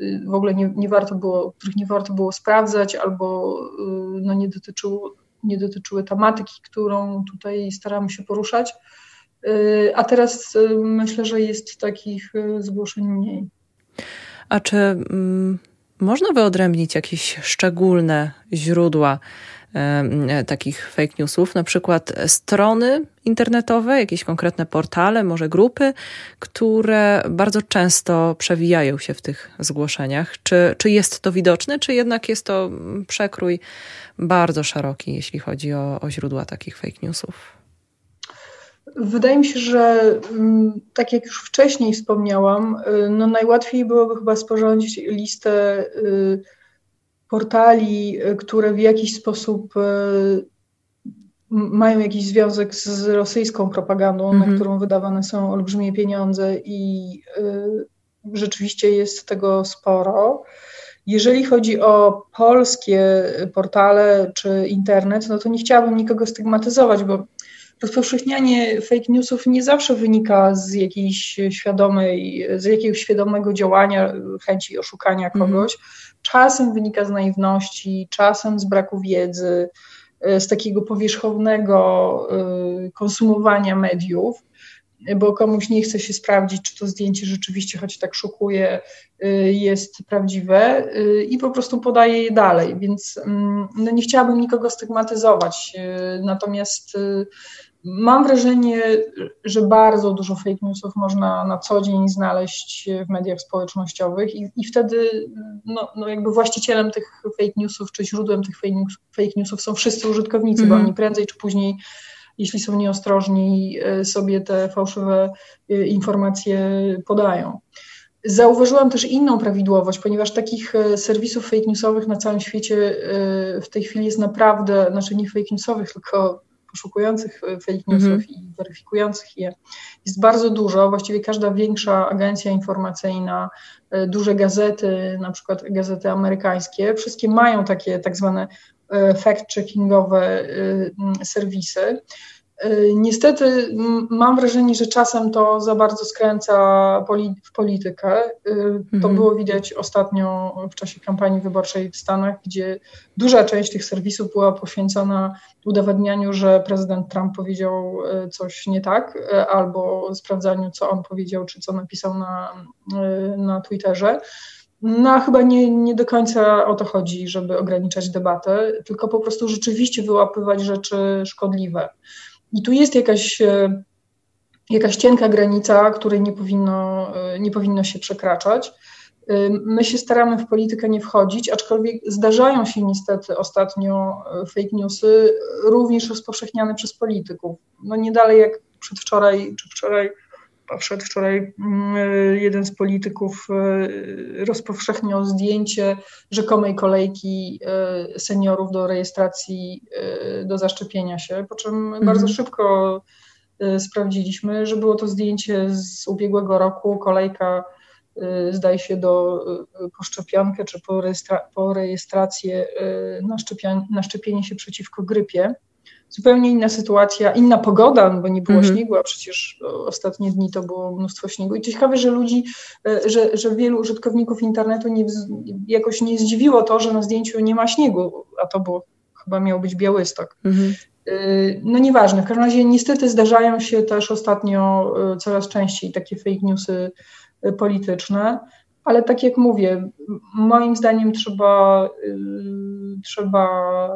y, w ogóle nie, nie warto było, których nie warto było sprawdzać, albo y, no, nie, dotyczyło, nie dotyczyły tematyki, którą tutaj staramy się poruszać. A teraz myślę, że jest takich zgłoszeń mniej. A czy mm, można wyodrębnić jakieś szczególne źródła E, takich fake newsów, na przykład strony internetowe, jakieś konkretne portale, może grupy, które bardzo często przewijają się w tych zgłoszeniach. Czy, czy jest to widoczne, czy jednak jest to przekrój bardzo szeroki, jeśli chodzi o, o źródła takich fake newsów? Wydaje mi się, że mm, tak jak już wcześniej wspomniałam, y, no najłatwiej byłoby chyba sporządzić listę y, portali, y, które w jakiś sposób y, mają jakiś związek z rosyjską propagandą, mm -hmm. na mhm. którą wydawane są olbrzymie pieniądze i y, rzeczywiście jest tego sporo. Jeżeli chodzi o polskie portale czy internet, no to nie chciałabym nikogo stygmatyzować, bo rozpowszechnianie fake newsów nie zawsze wynika z jakiejś świadomej, z jakiegoś świadomego działania, chęci oszukania mhm. kogoś. Mm czasem wynika z naiwności, czasem z braku wiedzy, e, z takiego powierzchownego e, konsumowania mediów, bo komuś nie chce się sprawdzić, czy to zdjęcie rzeczywiście, choć tak szukuje, e, jest prawdziwe i po prostu podaje je dalej. Więc mm, no nie chciałabym nikogo stygmatyzować. Natomiast Mam wrażenie, że bardzo dużo fake newsów można na co dzień znaleźć w mediach społecznościowych i, i wtedy no, no jakby właścicielem tych fake newsów czy źródłem tych fake, news, fake newsów są wszyscy użytkownicy, mm bo mhm. oni prędzej czy później, jeśli są nieostrożni, e, sobie te fałszywe e, informacje podają. Zauważyłam też inną prawidłowość, ponieważ takich e, serwisów fake newsowych na całym świecie w tej chwili jest naprawdę, znaczy nie fake newsowych, tylko poszukujących e, fake newsów mm -hmm. i weryfikujących je jest bardzo dużo. Właściwie każda większa agencja informacyjna, e, duże gazety, na przykład gazety amerykańskie, wszystkie mają takie tak zwane e, fact-checkingowe serwisy. Y, niestety mam wrażenie, że czasem to za bardzo skręca w politykę. Y, to mhm. było widać ostatnio w czasie kampanii wyborczej w Stanach, gdzie duża część tych serwisów była poświęcona udowadnianiu, że prezydent Trump powiedział y, coś nie tak, albo sprawdzaniu, co on powiedział, czy co napisał na, na Twitterze. No, chyba nie, nie do końca o to chodzi, żeby ograniczać debatę, tylko po prostu rzeczywiście wyłapywać rzeczy szkodliwe. I tu jest jakaś, e, jakaś cienka granica, której nie powinno, e, nie powinno się przekraczać. E, my się staramy w politykę nie wchodzić, aczkolwiek zdarzają się niestety ostatnio fake newsy, również rozpowszechniane przez polityków. No nie dalej jak przedwczoraj czy wczoraj, przedwczoraj mm, jeden z polityków rozpowszechniał zdjęcie rzekomej kolejki seniorów do rejestracji, do zaszczepienia się, po czym mhm. bardzo szybko sprawdziliśmy, że było to zdjęcie z ubiegłego roku, kolejka zdaje się do po szczepionkę czy po, rejestra po rejestrację na, na szczepienie się przeciwko grypie zupełnie inna sytuacja, inna pogoda, no bo nie było mhm. śniegu, a przecież ostatnie dni to było mnóstwo śniegu. I ciekawe, że ludzi, e, że, że wielu użytkowników internetu nie, jakoś nie zdziwiło to, że na zdjęciu nie ma śniegu, a to było, chyba miał być Białystok. Mhm. E, no nieważne, w każdym razie niestety zdarzają się też ostatnio e, coraz częściej takie fake newsy polityczne ale tak jak mówię, moim zdaniem trzeba, y, trzeba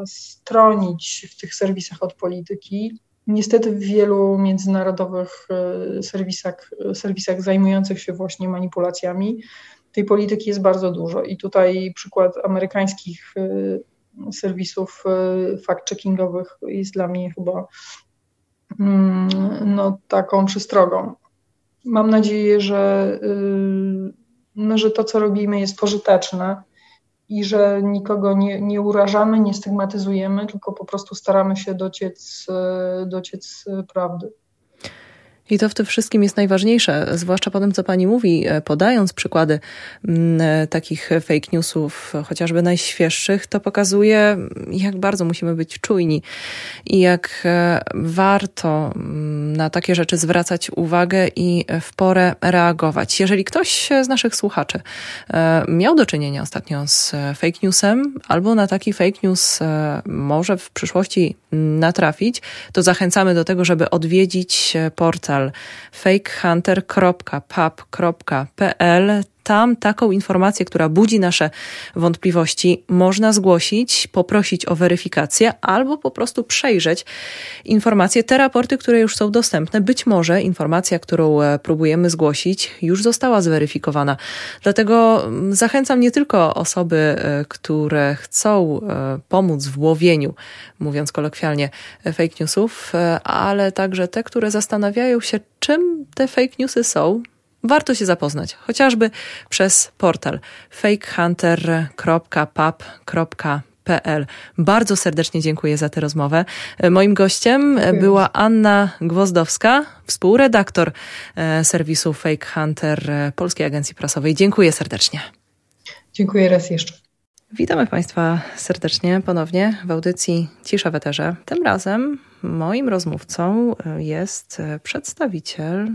stronić w tych serwisach od polityki. Niestety w wielu międzynarodowych y, serwisach, serwisach zajmujących się właśnie manipulacjami tej polityki jest bardzo dużo. I tutaj przykład amerykańskich y, serwisów fact-checkingowych jest dla mnie chyba mm, no, taką przestrogą. Mam nadzieję, że no, że to, co robimy, jest pożyteczne i że nikogo nie, nie urażamy, nie stygmatyzujemy, tylko po prostu staramy się dociec, dociec prawdy. I to w tym wszystkim jest najważniejsze, zwłaszcza po tym, co pani mówi, e, podając przykłady mm, e, takich fake newsów, chociażby najświeższych, to pokazuje, jak bardzo musimy być czujni i jak e, warto mm, na takie rzeczy zwracać uwagę i w porę reagować. Jeżeli ktoś z naszych słuchaczy miał do czynienia ostatnio z fake newsem, albo na taki fake news może w przyszłości natrafić, to zachęcamy do tego, żeby odwiedzić portal portal fakehunter.pub.pl tam taką informację, która budzi nasze wątpliwości, można zgłosić, poprosić o weryfikację albo po prostu przejrzeć informacje, te raporty, które już są dostępne. Być może informacja, którą e, próbujemy zgłosić, już została zweryfikowana. Dlatego mm, zachęcam nie tylko osoby, e, które chcą e, pomóc w łowieniu, mówiąc kolokwialnie, fake newsów, ale także te, które zastanawiają się, czym te fake newsy są, warto się zapoznać, chociażby przez portal fakehunter.pub.pl. Bardzo serdecznie dziękuję za tę rozmowę. Moim gościem była Anna Gwozdowska, współredaktor e, serwisu Fake Hunter e, Polskiej Agencji Prasowej. Dziękuję serdecznie. Dziękuję raz jeszcze. Witamy Państwa serdecznie ponownie w audycji Cisza w Eterze. Tym razem moim rozmówcą e, jest przedstawiciel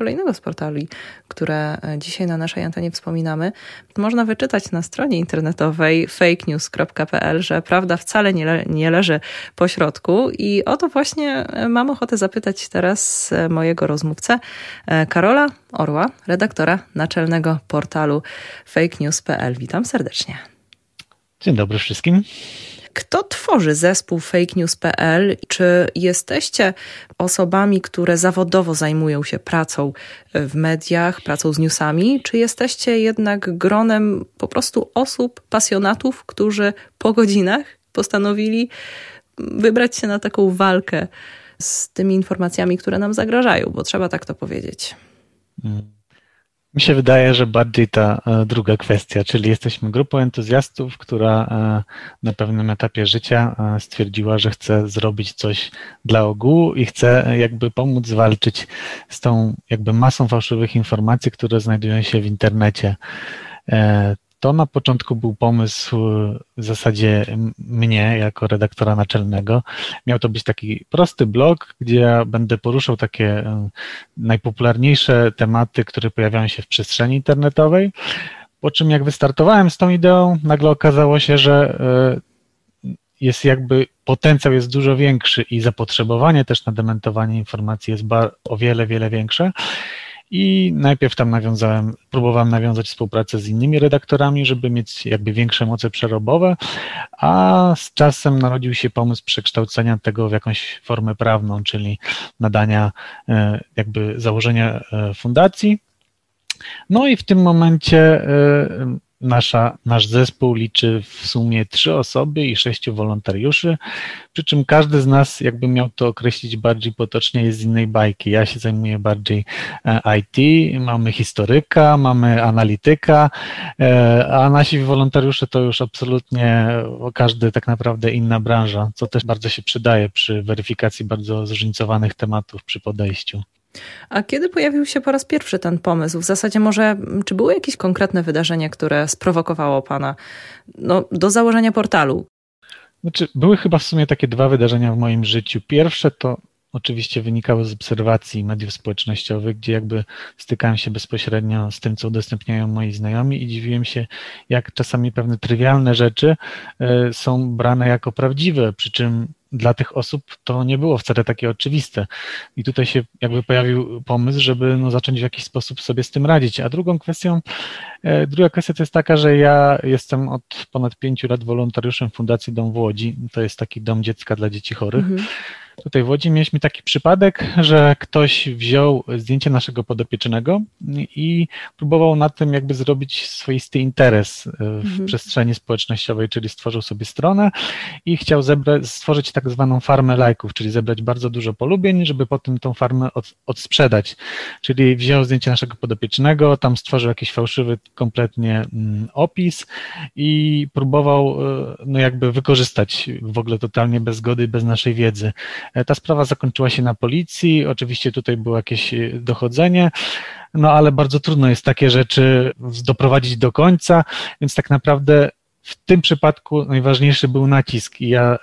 kolejnego z portali, które dzisiaj na naszej antenie wspominamy, można wyczytać na stronie internetowej fakenews.pl, że prawda wcale nie, le nie leży po środku. I o to właśnie mam ochotę zapytać teraz mojego rozmówcę, Karola Orła, redaktora naczelnego portalu fakenews.pl. Witam serdecznie. Dzień dobry wszystkim. Kto tworzy zespół fakenews.pl? Czy jesteście osobami, które zawodowo zajmują się pracą w mediach, pracą z newsami, czy jesteście jednak gronem po prostu osób, pasjonatów, którzy po godzinach postanowili wybrać się na taką walkę z tymi informacjami, które nam zagrażają, bo trzeba tak to powiedzieć. Hmm. Mi się wydaje, że bardziej ta e, druga kwestia, czyli jesteśmy grupą entuzjastów, która e, na pewnym etapie życia e, stwierdziła, że chce zrobić coś dla ogółu i chce jakby pomóc walczyć z tą jakby masą fałszywych informacji, które znajdują się w internecie. To na początku był pomysł w zasadzie mnie jako redaktora naczelnego. Miał to być taki prosty blog, gdzie ja będę poruszał takie e, najpopularniejsze tematy, które pojawiają się w przestrzeni internetowej. Po czym jak wystartowałem z tą ideą, nagle okazało się, że e, jest jakby potencjał jest dużo większy i zapotrzebowanie też na dementowanie informacji jest o wiele, wiele większe. I najpierw tam nawiązałem, próbowałem nawiązać współpracę z innymi redaktorami, żeby mieć jakby większe moce przerobowe, a z czasem narodził się pomysł przekształcenia tego w jakąś formę prawną, czyli nadania e, jakby założenia e, fundacji. No i w tym momencie e, Nasza, nasz zespół liczy w sumie trzy osoby i sześciu wolontariuszy, przy czym każdy z nas, jakby miał to określić bardziej potocznie, jest z innej bajki. Ja się zajmuję bardziej e, IT, mamy historyka, mamy analityka, e, a nasi wolontariusze to już absolutnie każdy tak naprawdę inna branża, co też bardzo się przydaje przy weryfikacji bardzo zróżnicowanych tematów przy podejściu. A kiedy pojawił się po raz pierwszy ten pomysł? W zasadzie może, czy były jakieś konkretne wydarzenie, które sprowokowało Pana no, do założenia portalu? Znaczy, były chyba w sumie takie dwa wydarzenia w moim życiu. Pierwsze to oczywiście wynikało z obserwacji mediów społecznościowych, gdzie jakby stykałem się bezpośrednio z tym, co udostępniają moi znajomi i dziwiłem się, jak czasami pewne trywialne rzeczy e, są brane jako prawdziwe, przy czym dla tych osób to nie było wcale takie oczywiste. I tutaj się jakby pojawił pomysł, żeby no, zacząć w jakiś sposób sobie z tym radzić. A drugą kwestią, druga kwestia to jest taka, że ja jestem od ponad pięciu lat wolontariuszem Fundacji Dom w Łodzi. To jest taki dom dziecka dla dzieci chorych. Mhm. Tutaj w Łodzi mieliśmy taki przypadek, że ktoś wziął zdjęcie naszego podopiecznego i próbował na tym jakby zrobić swoisty interes e, w mhm. przestrzeni społecznościowej, czyli stworzył sobie stronę i chciał stworzyć tak zwaną farmę lajków, czyli zebrać bardzo dużo polubień, żeby potem tą farmę od, odsprzedać. Czyli wziął zdjęcie naszego podopiecznego, tam stworzył jakiś fałszywy kompletnie mm, opis i próbował e, no jakby wykorzystać w ogóle totalnie bez zgody, bez naszej wiedzy. E, ta sprawa zakończyła się na policji, oczywiście tutaj było jakieś e, dochodzenie, no ale bardzo trudno jest takie rzeczy doprowadzić do końca, więc tak naprawdę w tym przypadku najważniejszy był nacisk i ja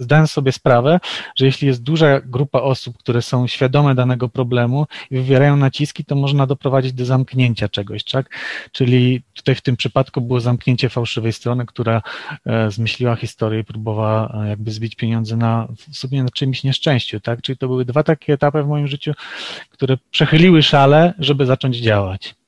zdałem sobie sprawę, że jeśli jest duża grupa osób, które są świadome danego problemu i wywierają naciski, to można doprowadzić do zamknięcia czegoś, tak? Czyli tutaj w tym przypadku było zamknięcie fałszywej strony, która e, zmyśliła historię i próbowała e, jakby zbić pieniądze na w sumie na czymś nieszczęściu, tak? Czyli to były dwa takie etapy w moim życiu, które przechyliły szale, żeby zacząć działać.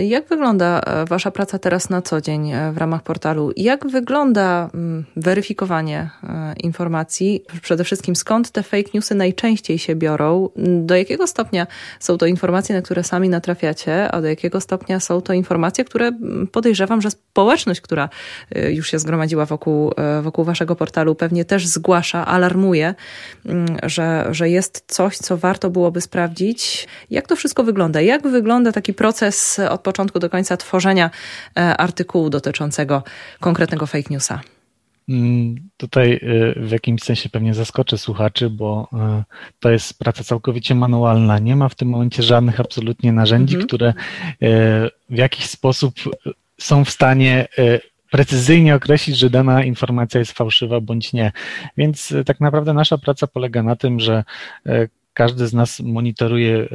Jak wygląda e, Wasza praca teraz na co dzień e, w ramach portalu? Jak wygląda mm, weryfikowanie e, informacji? Przede wszystkim skąd te fake newsy najczęściej się biorą? Do jakiego stopnia są to informacje, na które sami natrafiacie, a do jakiego stopnia są to informacje, które mm, podejrzewam, że społeczność, która już się zgromadziła wokół, wokół Waszego portalu, pewnie też zgłasza, alarmuje, mm, że, że jest coś, co warto byłoby sprawdzić. Jak to wszystko wygląda? Jak wygląda taki proces? Proces od początku do końca tworzenia e, artykułu dotyczącego konkretnego fake newsa? Mm, tutaj e, w jakimś sensie pewnie zaskoczę słuchaczy, bo e, to jest praca całkowicie manualna. Nie ma w tym momencie żadnych absolutnie narzędzi, mhm. które w jakiś sposób są w stanie precyzyjnie określić, że dana informacja jest fałszywa bądź nie. Więc tak naprawdę nasza praca polega na tym, że każdy z nas monitoruje e,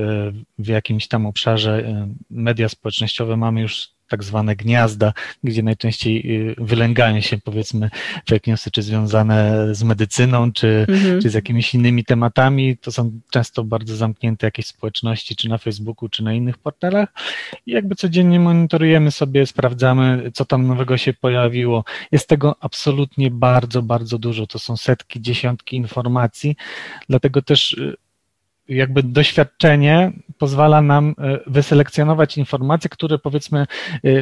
w jakimś tam obszarze e, media społecznościowe. Mamy już tak zwane gniazda, gdzie najczęściej y, wylęgają się powiedzmy fake newsy, czy związane z medycyną, czy, mhm. czy z jakimiś innymi tematami. To są często bardzo zamknięte jakieś społeczności, czy na Facebooku, czy na innych portalach. I jakby codziennie monitorujemy sobie, sprawdzamy, co tam nowego się pojawiło. Jest tego absolutnie bardzo, bardzo dużo. To są setki, dziesiątki informacji, dlatego też jakby doświadczenie pozwala nam e, wyselekcjonować informacje, które powiedzmy e,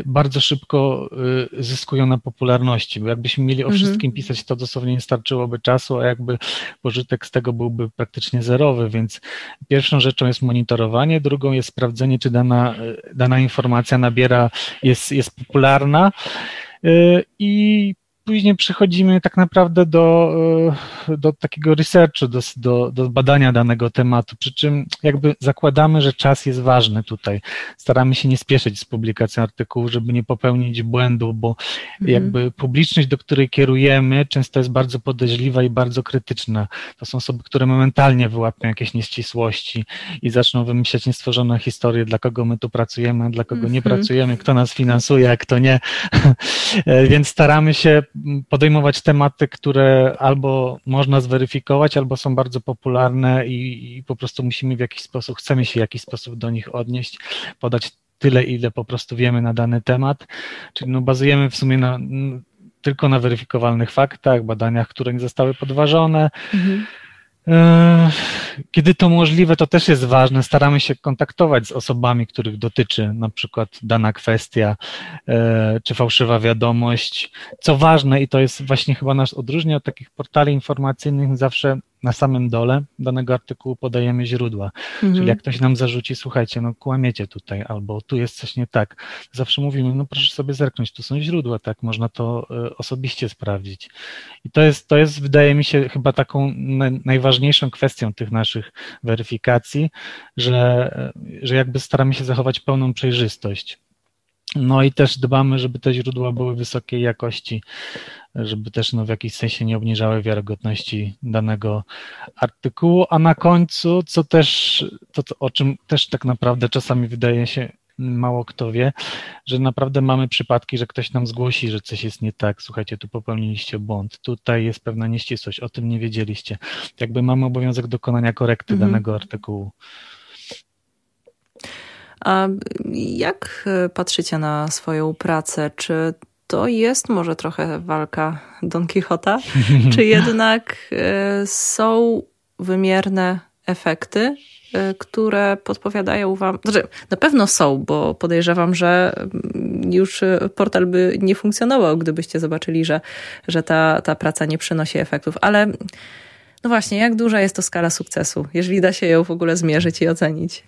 bardzo szybko e, zyskują na popularności, bo jakbyśmy mieli o mhm. wszystkim pisać, to dosłownie nie starczyłoby czasu, a jakby pożytek z tego byłby praktycznie zerowy, więc pierwszą rzeczą jest monitorowanie, drugą jest sprawdzenie, czy dana, dana informacja nabiera, jest, jest popularna. I później przechodzimy tak naprawdę do, e, do takiego researchu, do, do, do, badania danego tematu, przy czym jakby zakładamy, że czas jest ważny tutaj. Staramy się nie spieszyć z publikacją artykułów, żeby nie popełnić błędu, bo mhm. jakby publiczność, do której kierujemy, często jest bardzo podejrzliwa i bardzo krytyczna. To są osoby, które momentalnie wyłapią jakieś nieścisłości i zaczną wymyślać niestworzone historie, dla kogo my tu pracujemy, dla kogo nie mhm. pracujemy, kto nas finansuje, a kto nie. E, więc staramy się podejmować tematy, które albo można zweryfikować, albo są bardzo popularne i, i po prostu musimy w jakiś sposób, chcemy się w jakiś sposób do nich odnieść, podać tyle, ile po prostu wiemy na dany temat. Czyli no bazujemy w sumie na, tylko na weryfikowalnych faktach, badaniach, które nie zostały podważone. Mhm. E, kiedy to możliwe, to też jest ważne. Staramy się kontaktować z osobami, których dotyczy na przykład dana kwestia, e, czy fałszywa wiadomość. Co ważne, i to jest właśnie chyba nasz odróżnia od takich portali informacyjnych, zawsze na samym dole danego artykułu podajemy źródła. Mhm. Czyli jak ktoś nam zarzuci, słuchajcie, no kłamiecie tutaj, albo tu jest coś nie tak, zawsze mówimy, no proszę sobie zerknąć, tu są źródła, tak, można to e, osobiście sprawdzić. I to jest, to jest wydaje mi się, chyba taką najważniejszą kwestią tych naszych weryfikacji, że, e, że jakby staramy się zachować pełną przejrzystość. No i też dbamy, żeby te źródła były wysokiej jakości, żeby też no, w jakiś sensie nie obniżały wiarygodności danego artykułu, a na końcu, co też, to, to, o czym też tak naprawdę czasami wydaje się mało kto wie, że naprawdę mamy przypadki, że ktoś nam zgłosi, że coś jest nie tak, słuchajcie, tu popełniliście błąd, tutaj jest pewna nieścisłość, o tym nie wiedzieliście. Jakby mamy obowiązek dokonania korekty mhm. danego artykułu. A jak e, patrzycie na swoją pracę? Czy to jest może trochę walka Don Quixota, czy jednak e, są wymierne efekty, e, które podpowiadają Wam, znaczy na pewno są, bo podejrzewam, że mm, już portal by nie funkcjonował, gdybyście zobaczyli, że, że ta, ta praca nie przynosi efektów, ale no właśnie, jak duża jest to skala sukcesu, jeżeli da się ją w ogóle zmierzyć i ocenić?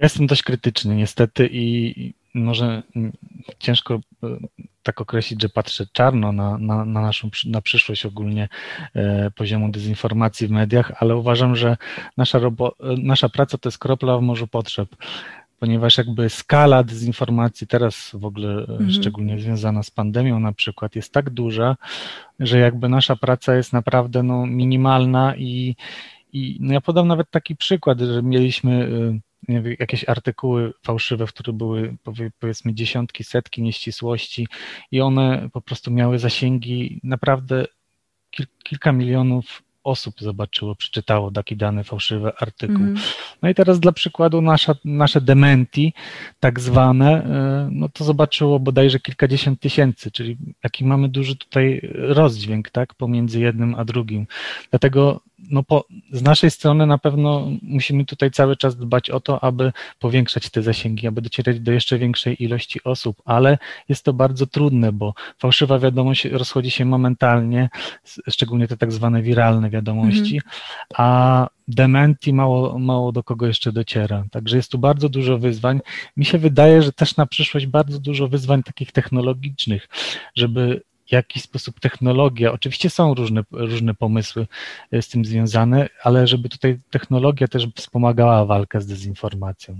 Ja jestem dość krytyczny niestety i może ciężko e, tak określić, że patrzę czarno na, na, na naszą na przyszłość ogólnie e, poziomu dezinformacji w mediach, ale uważam, że nasza, robo, e, nasza praca to jest kropla w morzu potrzeb, ponieważ jakby skala dezinformacji teraz w ogóle mhm. szczególnie związana z pandemią na przykład jest tak duża, że jakby nasza praca jest naprawdę no, minimalna i, i no ja podam nawet taki przykład, że mieliśmy jakieś artykuły fałszywe, w których były powiedzmy dziesiątki, setki nieścisłości i one po prostu miały zasięgi naprawdę kil, kilka milionów osób zobaczyło, przeczytało taki dany fałszywy artykuł. Mm. No i teraz dla przykładu nasza, nasze dementi, tak zwane, e, no to zobaczyło bodajże kilkadziesiąt tysięcy, czyli jaki mamy duży tutaj rozdźwięk, tak, pomiędzy jednym a drugim. Dlatego no po, z naszej strony na pewno musimy tutaj cały czas dbać o to, aby powiększać te zasięgi, aby docierać do jeszcze większej ilości osób, ale jest to bardzo trudne, bo fałszywa wiadomość rozchodzi się momentalnie, szczególnie te tak zwane wiralne wiadomości, mhm. a dementi mało, mało do kogo jeszcze dociera. Także jest tu bardzo dużo wyzwań. Mi się wydaje, że też na przyszłość bardzo dużo wyzwań takich technologicznych, żeby jaki sposób technologia, oczywiście są różne, różne pomysły e, z tym związane, ale żeby tutaj technologia też wspomagała walkę z dezinformacją.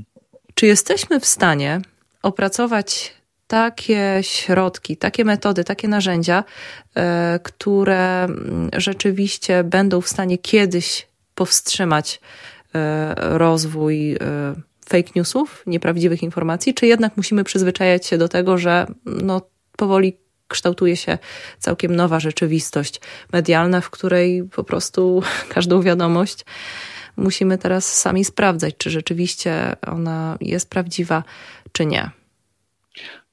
Czy jesteśmy w stanie opracować takie środki, takie metody, takie narzędzia, e, które mm, rzeczywiście będą w stanie kiedyś powstrzymać e, rozwój fake newsów, nieprawdziwych informacji, czy jednak musimy przyzwyczajać się do tego, że no, powoli kształtuje się całkiem nowa rzeczywistość medialna, w której po prostu każdą wiadomość musimy teraz sami sprawdzać, czy rzeczywiście ona jest prawdziwa, czy nie.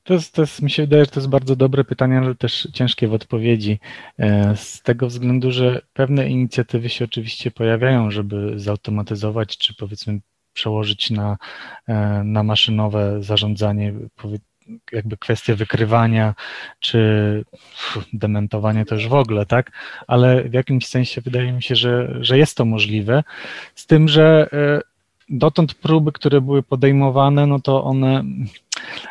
To jest, to jest, mi się wydaje, że to jest bardzo dobre pytanie, ale też ciężkie w odpowiedzi. E, z tego względu, że pewne inicjatywy się oczywiście pojawiają, żeby zautomatyzować, czy powiedzmy przełożyć na, e, na maszynowe zarządzanie, jakby kwestie wykrywania, czy dementowania to już w ogóle, tak? Ale w jakimś sensie wydaje mi się, że, że jest to możliwe, z tym, że e, dotąd próby, które były podejmowane, no to one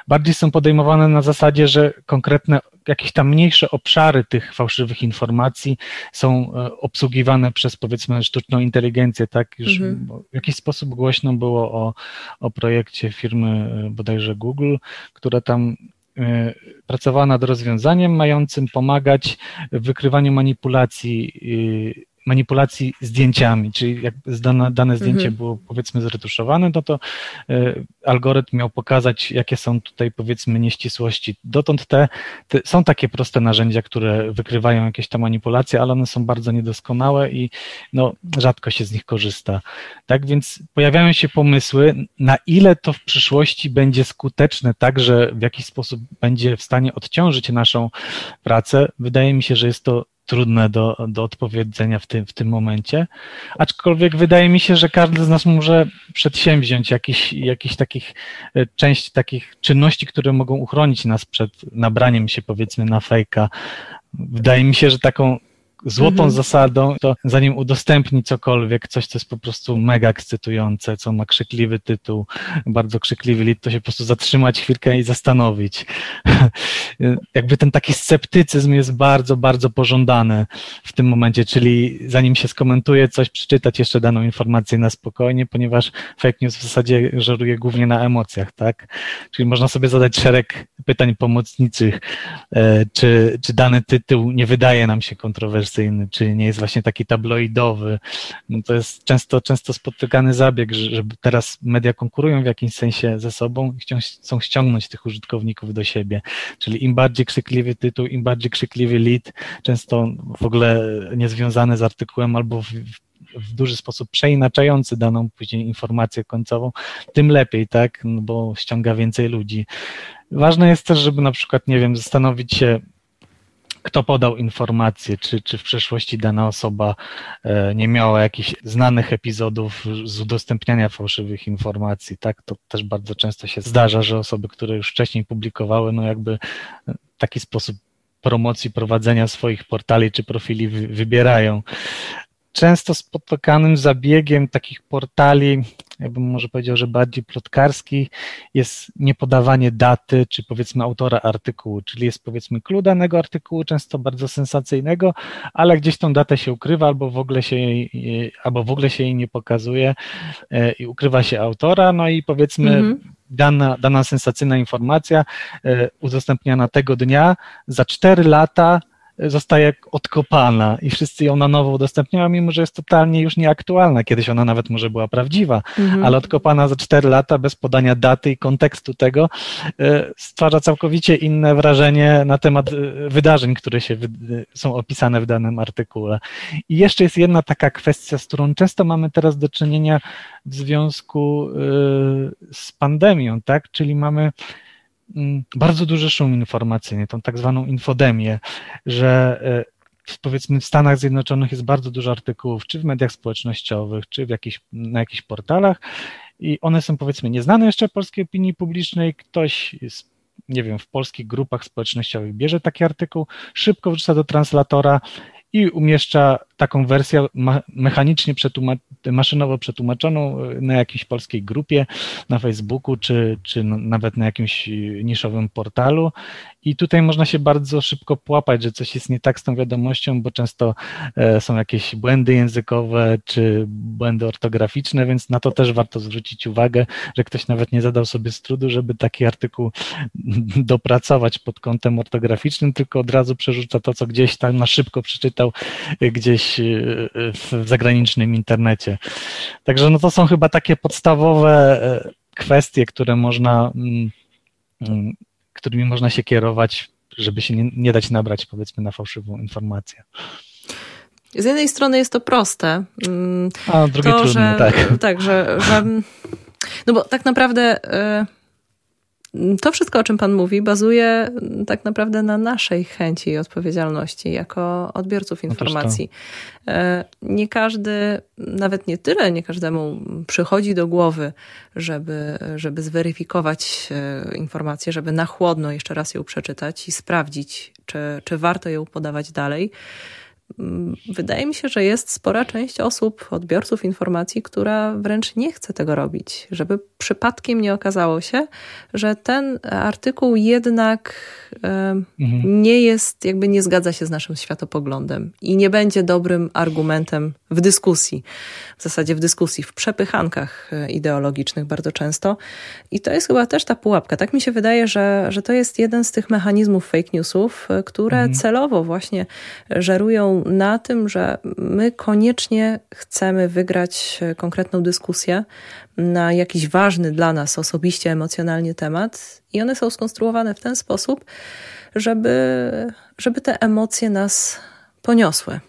bardziej są podejmowane na zasadzie, że konkretne jakieś tam mniejsze obszary tych fałszywych informacji są e, obsługiwane przez powiedzmy sztuczną inteligencję, tak? Już mhm. w jakiś sposób głośno było o, o projekcie firmy e, bodajże Google, która tam e, pracowała nad rozwiązaniem mającym pomagać w wykrywaniu manipulacji manipulacji zdjęciami, czyli jak dane, dane zdjęcie mhm. było powiedzmy zretuszowane, no to y, algorytm miał pokazać, jakie są tutaj powiedzmy nieścisłości. Dotąd te, te, są takie proste narzędzia, które wykrywają jakieś tam manipulacje, ale one są bardzo niedoskonałe i no, rzadko się z nich korzysta. Tak więc pojawiają się pomysły, na ile to w przyszłości będzie skuteczne, tak, że w jakiś sposób będzie w stanie odciążyć naszą pracę. Wydaje mi się, że jest to trudne do, do odpowiedzenia w tym, w tym momencie. Aczkolwiek wydaje mi się, że każdy z nas może przedsięwziąć jakiś, jakiś takich, e, część takich czynności, które mogą uchronić nas przed nabraniem się powiedzmy na fejka. Wydaje mi się, że taką złotą mhm. zasadą, to zanim udostępni cokolwiek, coś, co jest po prostu mega ekscytujące, co ma krzykliwy tytuł, bardzo krzykliwy lit, to się po prostu zatrzymać chwilkę i zastanowić. Jakby ten taki sceptycyzm jest bardzo, bardzo pożądany w tym momencie, czyli zanim się skomentuje coś, przeczytać jeszcze daną informację na spokojnie, ponieważ fake news w zasadzie żeruje głównie na emocjach, tak? Czyli można sobie zadać szereg pytań pomocniczych, e, czy, czy dany tytuł nie wydaje nam się kontrowersyjny, czy nie jest właśnie taki tabloidowy. No to jest często, często spotykany zabieg, że teraz media konkurują w jakimś sensie ze sobą i chcą ściągnąć tych użytkowników do siebie. Czyli im bardziej krzykliwy tytuł, im bardziej krzykliwy lead, często w ogóle niezwiązany z artykułem albo w, w duży sposób przeinaczający daną później informację końcową, tym lepiej, tak? No bo ściąga więcej ludzi. Ważne jest też, żeby na przykład, nie wiem, zastanowić się, kto podał informację, czy, czy w przeszłości dana osoba e, nie miała jakichś znanych epizodów z udostępniania fałszywych informacji, tak? To też bardzo często się zdarza, że osoby, które już wcześniej publikowały, no jakby taki sposób promocji, prowadzenia swoich portali czy profili wybierają często spotykanym zabiegiem takich portali, jakbym może powiedział, że bardziej plotkarski, jest niepodawanie daty, czy powiedzmy autora artykułu, czyli jest powiedzmy clue danego artykułu, często bardzo sensacyjnego, ale gdzieś tą datę się ukrywa, albo w ogóle się jej, albo w ogóle się jej nie pokazuje e, i ukrywa się autora, no i powiedzmy mhm. dana, dana sensacyjna informacja e, udostępniana tego dnia za cztery lata zostaje odkopana i wszyscy ją na nowo udostępniają, mimo że jest totalnie już nieaktualna. Kiedyś ona nawet może była prawdziwa, mhm. ale odkopana za 4 lata bez podania daty i kontekstu tego e, stwarza całkowicie inne wrażenie na temat e, wydarzeń, które się są opisane w danym artykule. I jeszcze jest jedna taka kwestia, z którą często mamy teraz do czynienia w związku e, z pandemią, tak? Czyli mamy bardzo duży szum informacyjny, tą tak zwaną infodemię, że e, powiedzmy w Stanach Zjednoczonych jest bardzo dużo artykułów, czy w mediach społecznościowych, czy w jakich, na jakichś portalach i one są powiedzmy nieznane jeszcze polskiej opinii publicznej, ktoś nie wiem, w polskich grupach społecznościowych bierze taki artykuł, szybko wrzuca do translatora i umieszcza taką wersję mechanicznie przetłumac maszynowo przetłumaczoną e, na jakiejś polskiej grupie, na Facebooku, czy, czy nawet na jakimś niszowym portalu. I tutaj można się bardzo szybko połapać, że coś jest nie tak z tą wiadomością, bo często e, są jakieś błędy językowe, czy błędy ortograficzne, więc na to też warto zwrócić uwagę, że ktoś nawet nie zadał sobie z trudu, żeby taki artykuł dopracować pod kątem ortograficznym, tylko od razu przerzuca to, co gdzieś tam na szybko przeczytał gdzieś gdzieś y, w zagranicznym internecie. Także no to są chyba takie podstawowe, kwestie, które można, mm, mm, którymi można się kierować, żeby się nie, nie dać nabrać, powiedzmy, na fałszywą informację. Z jednej strony jest to proste. Mm, A drugie to, trudne, że, tak. Tak, że, że. No bo tak naprawdę. To wszystko, o czym Pan mówi, bazuje tak naprawdę na naszej chęci i odpowiedzialności jako odbiorców informacji. No nie każdy, nawet nie tyle, nie każdemu przychodzi do głowy, żeby, żeby zweryfikować e, informację, żeby na chłodno jeszcze raz ją przeczytać i sprawdzić, czy, czy warto ją podawać dalej. Wydaje mi się, że jest spora część osób, odbiorców informacji, która wręcz nie chce tego robić, żeby przypadkiem nie okazało się, że ten artykuł jednak mhm. nie jest, jakby nie zgadza się z naszym światopoglądem i nie będzie dobrym argumentem w dyskusji, w zasadzie w dyskusji, w przepychankach e, ideologicznych bardzo często. I to jest chyba też ta pułapka. Tak mi się wydaje, że, że to jest jeden z tych mechanizmów fake newsów, e, które mhm. celowo właśnie żerują na tym, że my koniecznie chcemy wygrać e, konkretną dyskusję na jakiś ważny dla nas osobiście, emocjonalnie temat, i one są skonstruowane w ten sposób, żeby, żeby te emocje nas poniosły.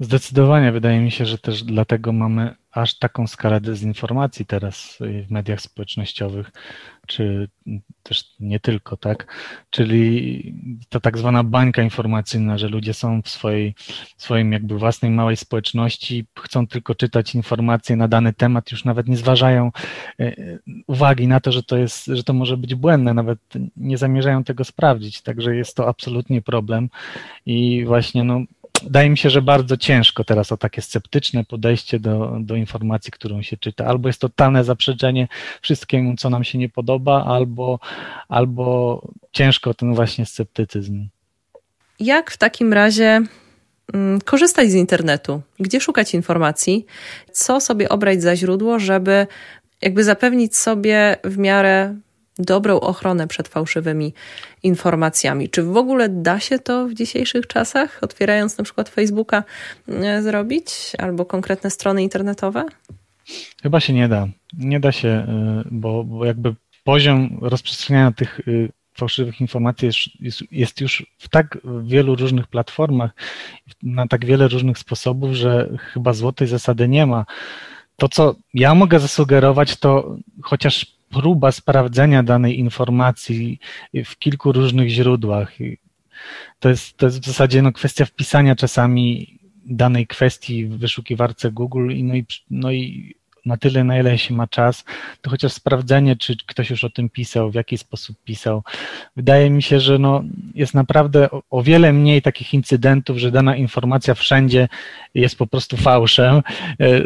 Zdecydowanie wydaje mi się, że też dlatego mamy aż taką skalę dezinformacji teraz w mediach społecznościowych, czy też nie tylko, tak? Czyli to tak zwana bańka informacyjna, że ludzie są w swojej, swoim jakby własnej małej społeczności, chcą tylko czytać informacje na dany temat, już nawet nie zważają e, uwagi na to, że to jest, że to może być błędne, nawet nie zamierzają tego sprawdzić, także jest to absolutnie problem i właśnie no wydaje mi się, że bardzo ciężko teraz o takie sceptyczne podejście do, do informacji, którą się czyta. Albo jest totalne zaprzeczenie wszystkiemu, co nam się nie podoba, albo, albo ciężko ten właśnie sceptycyzm. Jak w takim razie mm, korzystać z internetu? Gdzie szukać informacji? Co sobie obrać za źródło, żeby jakby zapewnić sobie w miarę dobrą ochronę przed fałszywymi informacjami. Czy w ogóle da się to w dzisiejszych czasach, otwierając na przykład Facebooka, e, zrobić albo konkretne strony internetowe? Chyba się nie da. Nie da się, e, bo, bo jakby poziom rozprzestrzeniania tych e, fałszywych informacji jest, jest, jest, już w tak wielu różnych platformach, na tak wiele różnych sposobów, że chyba złotej zasady nie ma. To, co ja mogę zasugerować, to chociaż próba sprawdzenia danej informacji w kilku różnych źródłach. To jest, to jest w zasadzie no, kwestia wpisania czasami danej kwestii w wyszukiwarce Google i, no, i, no i na tyle, na ile się ma czas, to chociaż sprawdzenie, czy ktoś już o tym pisał, w jaki sposób pisał. Wydaje mi się, że no, jest naprawdę o, o wiele mniej takich incydentów, że dana informacja wszędzie jest po prostu fałszem, e,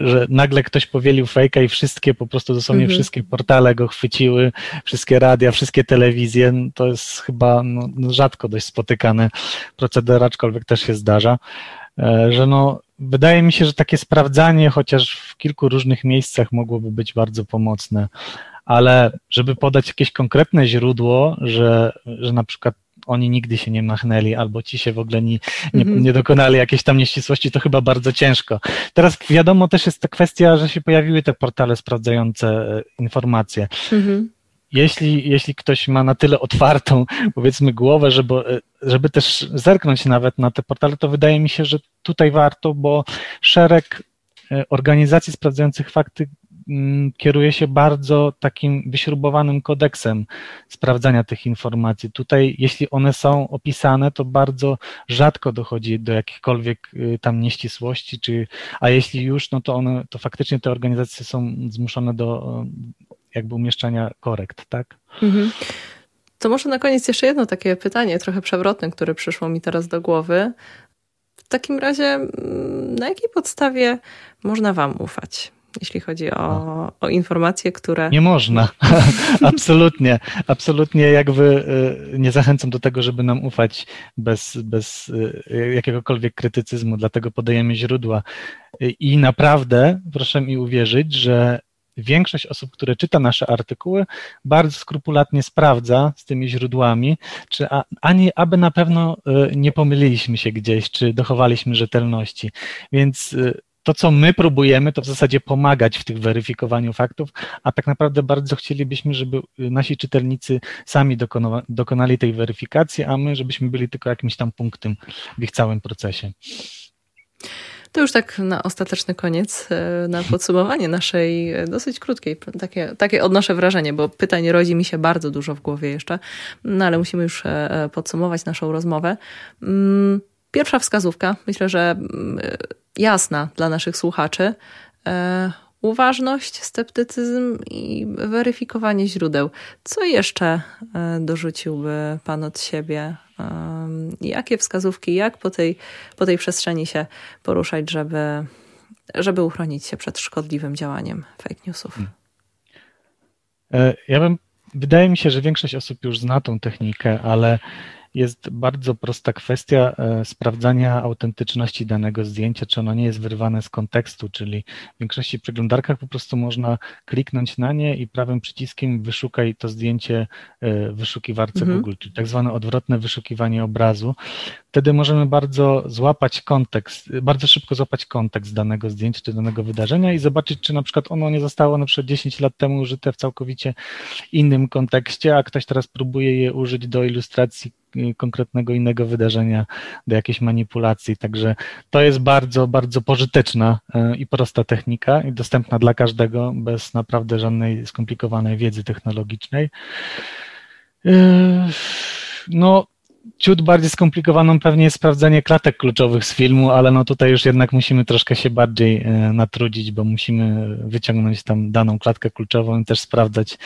że nagle ktoś powielił fejka i wszystkie, po prostu dosłownie mhm. wszystkie portale go chwyciły, wszystkie radia, wszystkie telewizje. No, to jest chyba no, no, rzadko dość spotykany proceder, aczkolwiek też się zdarza e, że no, wydaje mi się, że takie sprawdzanie chociaż w kilku różnych miejscach mogłoby być bardzo pomocne, ale żeby podać jakieś konkretne źródło, że, że na przykład oni nigdy się nie machnęli, albo ci się w ogóle nie, nie, mhm. nie, dokonali jakiejś tam nieścisłości, to chyba bardzo ciężko. Teraz wiadomo też jest ta kwestia, że się pojawiły te portale sprawdzające e, informacje. Mhm jeśli, jeśli ktoś ma na tyle otwartą, powiedzmy, głowę, żeby, żeby też zerknąć nawet na te portale, to wydaje mi się, że tutaj warto, bo szereg e, organizacji sprawdzających fakty mm, kieruje się bardzo takim wyśrubowanym kodeksem sprawdzania tych informacji. Tutaj, jeśli one są opisane, to bardzo rzadko dochodzi do jakichkolwiek y, tam nieścisłości, czy, a jeśli już, no to one, to faktycznie te organizacje są zmuszone do jakby umieszczania korekt, tak? Mhm. To może na koniec jeszcze jedno takie pytanie, trochę przewrotne, które przyszło mi teraz do głowy. W takim razie, mm, na jakiej podstawie można Wam ufać? jeśli chodzi o, o, informacje, które. Nie można. absolutnie. Absolutnie jakby y, nie zachęcam do tego, żeby nam ufać bez, bez y, jakiegokolwiek krytycyzmu, dlatego podajemy źródła. I naprawdę proszę mi uwierzyć, że większość osób, które czyta nasze artykuły, bardzo skrupulatnie sprawdza z tymi źródłami, czy ani aby na pewno e, nie pomyliliśmy się gdzieś, czy dochowaliśmy rzetelności. Więc e, to, co my próbujemy, to w zasadzie pomagać w tych weryfikowaniu faktów, a tak naprawdę bardzo chcielibyśmy, żeby nasi czytelnicy sami dokonali tej weryfikacji, a my, żebyśmy byli tylko jakimś tam punktem w ich całym procesie. To już tak na ostateczny koniec, e, na podsumowanie naszej e, dosyć krótkiej, takie, takie odnoszę wrażenie, bo pytań rodzi mi się bardzo dużo w głowie jeszcze, no ale musimy już e, podsumować naszą rozmowę. Mm, pierwsza wskazówka, myślę, że mm, jasna dla naszych słuchaczy uważność, sceptycyzm i weryfikowanie źródeł. Co jeszcze e, dorzuciłby Pan od siebie? Jakie wskazówki, jak po tej, po tej przestrzeni się poruszać, żeby, żeby uchronić się przed szkodliwym działaniem fake newsów? Hmm. E, ja bym, wydaje mi się, że większość osób już zna tą technikę, ale jest bardzo prosta kwestia e, sprawdzania autentyczności danego zdjęcia, czy ono nie jest wyrwane z kontekstu, czyli w większości przeglądarkach po prostu można kliknąć na nie i prawym przyciskiem wyszukaj to zdjęcie e, w wyszukiwarce mhm. Google, czyli tak zwane odwrotne wyszukiwanie obrazu. Wtedy możemy bardzo złapać kontekst, bardzo szybko złapać kontekst danego zdjęcia czy danego wydarzenia i zobaczyć, czy na przykład ono nie zostało na przykład 10 lat temu użyte w całkowicie innym kontekście, a ktoś teraz próbuje je użyć do ilustracji konkretnego innego wydarzenia, do jakiejś manipulacji. Także to jest bardzo, bardzo pożyteczna e, i prosta technika i dostępna dla każdego bez naprawdę żadnej skomplikowanej wiedzy technologicznej. E, no, ciut bardziej skomplikowaną pewnie jest sprawdzenie klatek kluczowych z filmu, ale no tutaj już jednak musimy troszkę się bardziej e, natrudzić, bo musimy wyciągnąć tam daną klatkę kluczową i też sprawdzać.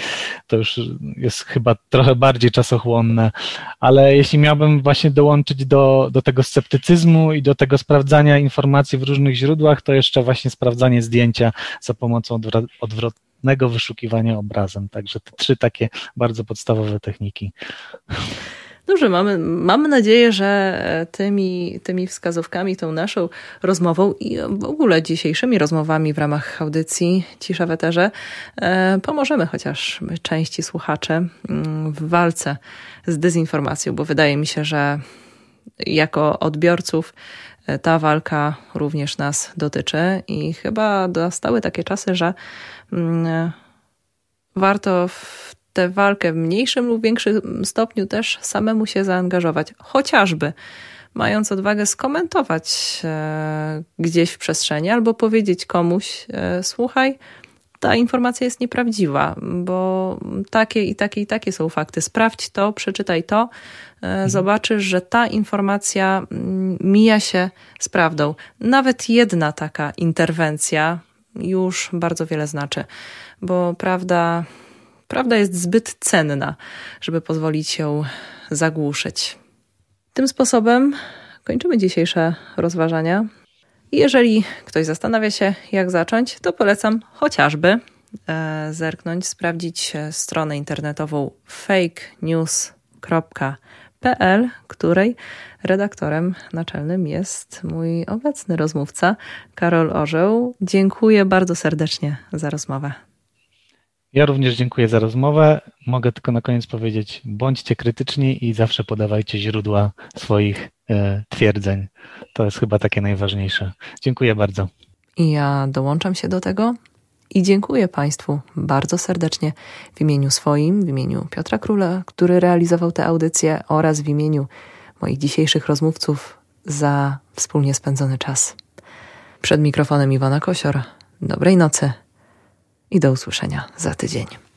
To już jest chyba trochę bardziej czasochłonne, ale jeśli miałbym właśnie dołączyć do, do tego sceptycyzmu i do tego sprawdzania informacji w różnych źródłach, to jeszcze właśnie sprawdzanie zdjęcia za pomocą odwrotnego wyszukiwania obrazem. Także te trzy takie bardzo podstawowe techniki. Dobrze, mamy, mamy nadzieję, że tymi, tymi wskazówkami, tą naszą rozmową i w ogóle dzisiejszymi rozmowami w ramach audycji Cisza w Eterze e, pomożemy chociaż części słuchaczy mm, w walce z dezinformacją, bo wydaje mi się, że jako odbiorców e, ta walka również nas dotyczy i chyba dostały takie czasy, że mm, warto w tę walkę w mniejszym lub większym stopniu też samemu się zaangażować. Chociażby mając odwagę skomentować e, gdzieś w przestrzeni albo powiedzieć komuś: e, Słuchaj, ta informacja jest nieprawdziwa, bo takie i takie i takie są fakty. Sprawdź to, przeczytaj to, e, mhm. zobaczysz, że ta informacja mm, mija się z prawdą. Nawet jedna taka interwencja już bardzo wiele znaczy, bo prawda Prawda jest zbyt cenna, żeby pozwolić ją zagłuszyć. Tym sposobem kończymy dzisiejsze rozważania. Jeżeli ktoś zastanawia się, jak zacząć, to polecam chociażby e, zerknąć, sprawdzić stronę internetową fakenews.pl, której redaktorem naczelnym jest mój obecny rozmówca Karol Orzeł. Dziękuję bardzo serdecznie za rozmowę. Ja również dziękuję za rozmowę. Mogę tylko na koniec powiedzieć, bądźcie krytyczni i zawsze podawajcie źródła swoich e, twierdzeń. To jest chyba takie najważniejsze. Dziękuję bardzo. I ja dołączam się do tego i dziękuję Państwu bardzo serdecznie w imieniu swoim, w imieniu Piotra Króla, który realizował tę audycję oraz w imieniu moich dzisiejszych rozmówców za wspólnie spędzony czas. Przed mikrofonem Iwana Kosior. Dobrej nocy i do usłyszenia za tydzień.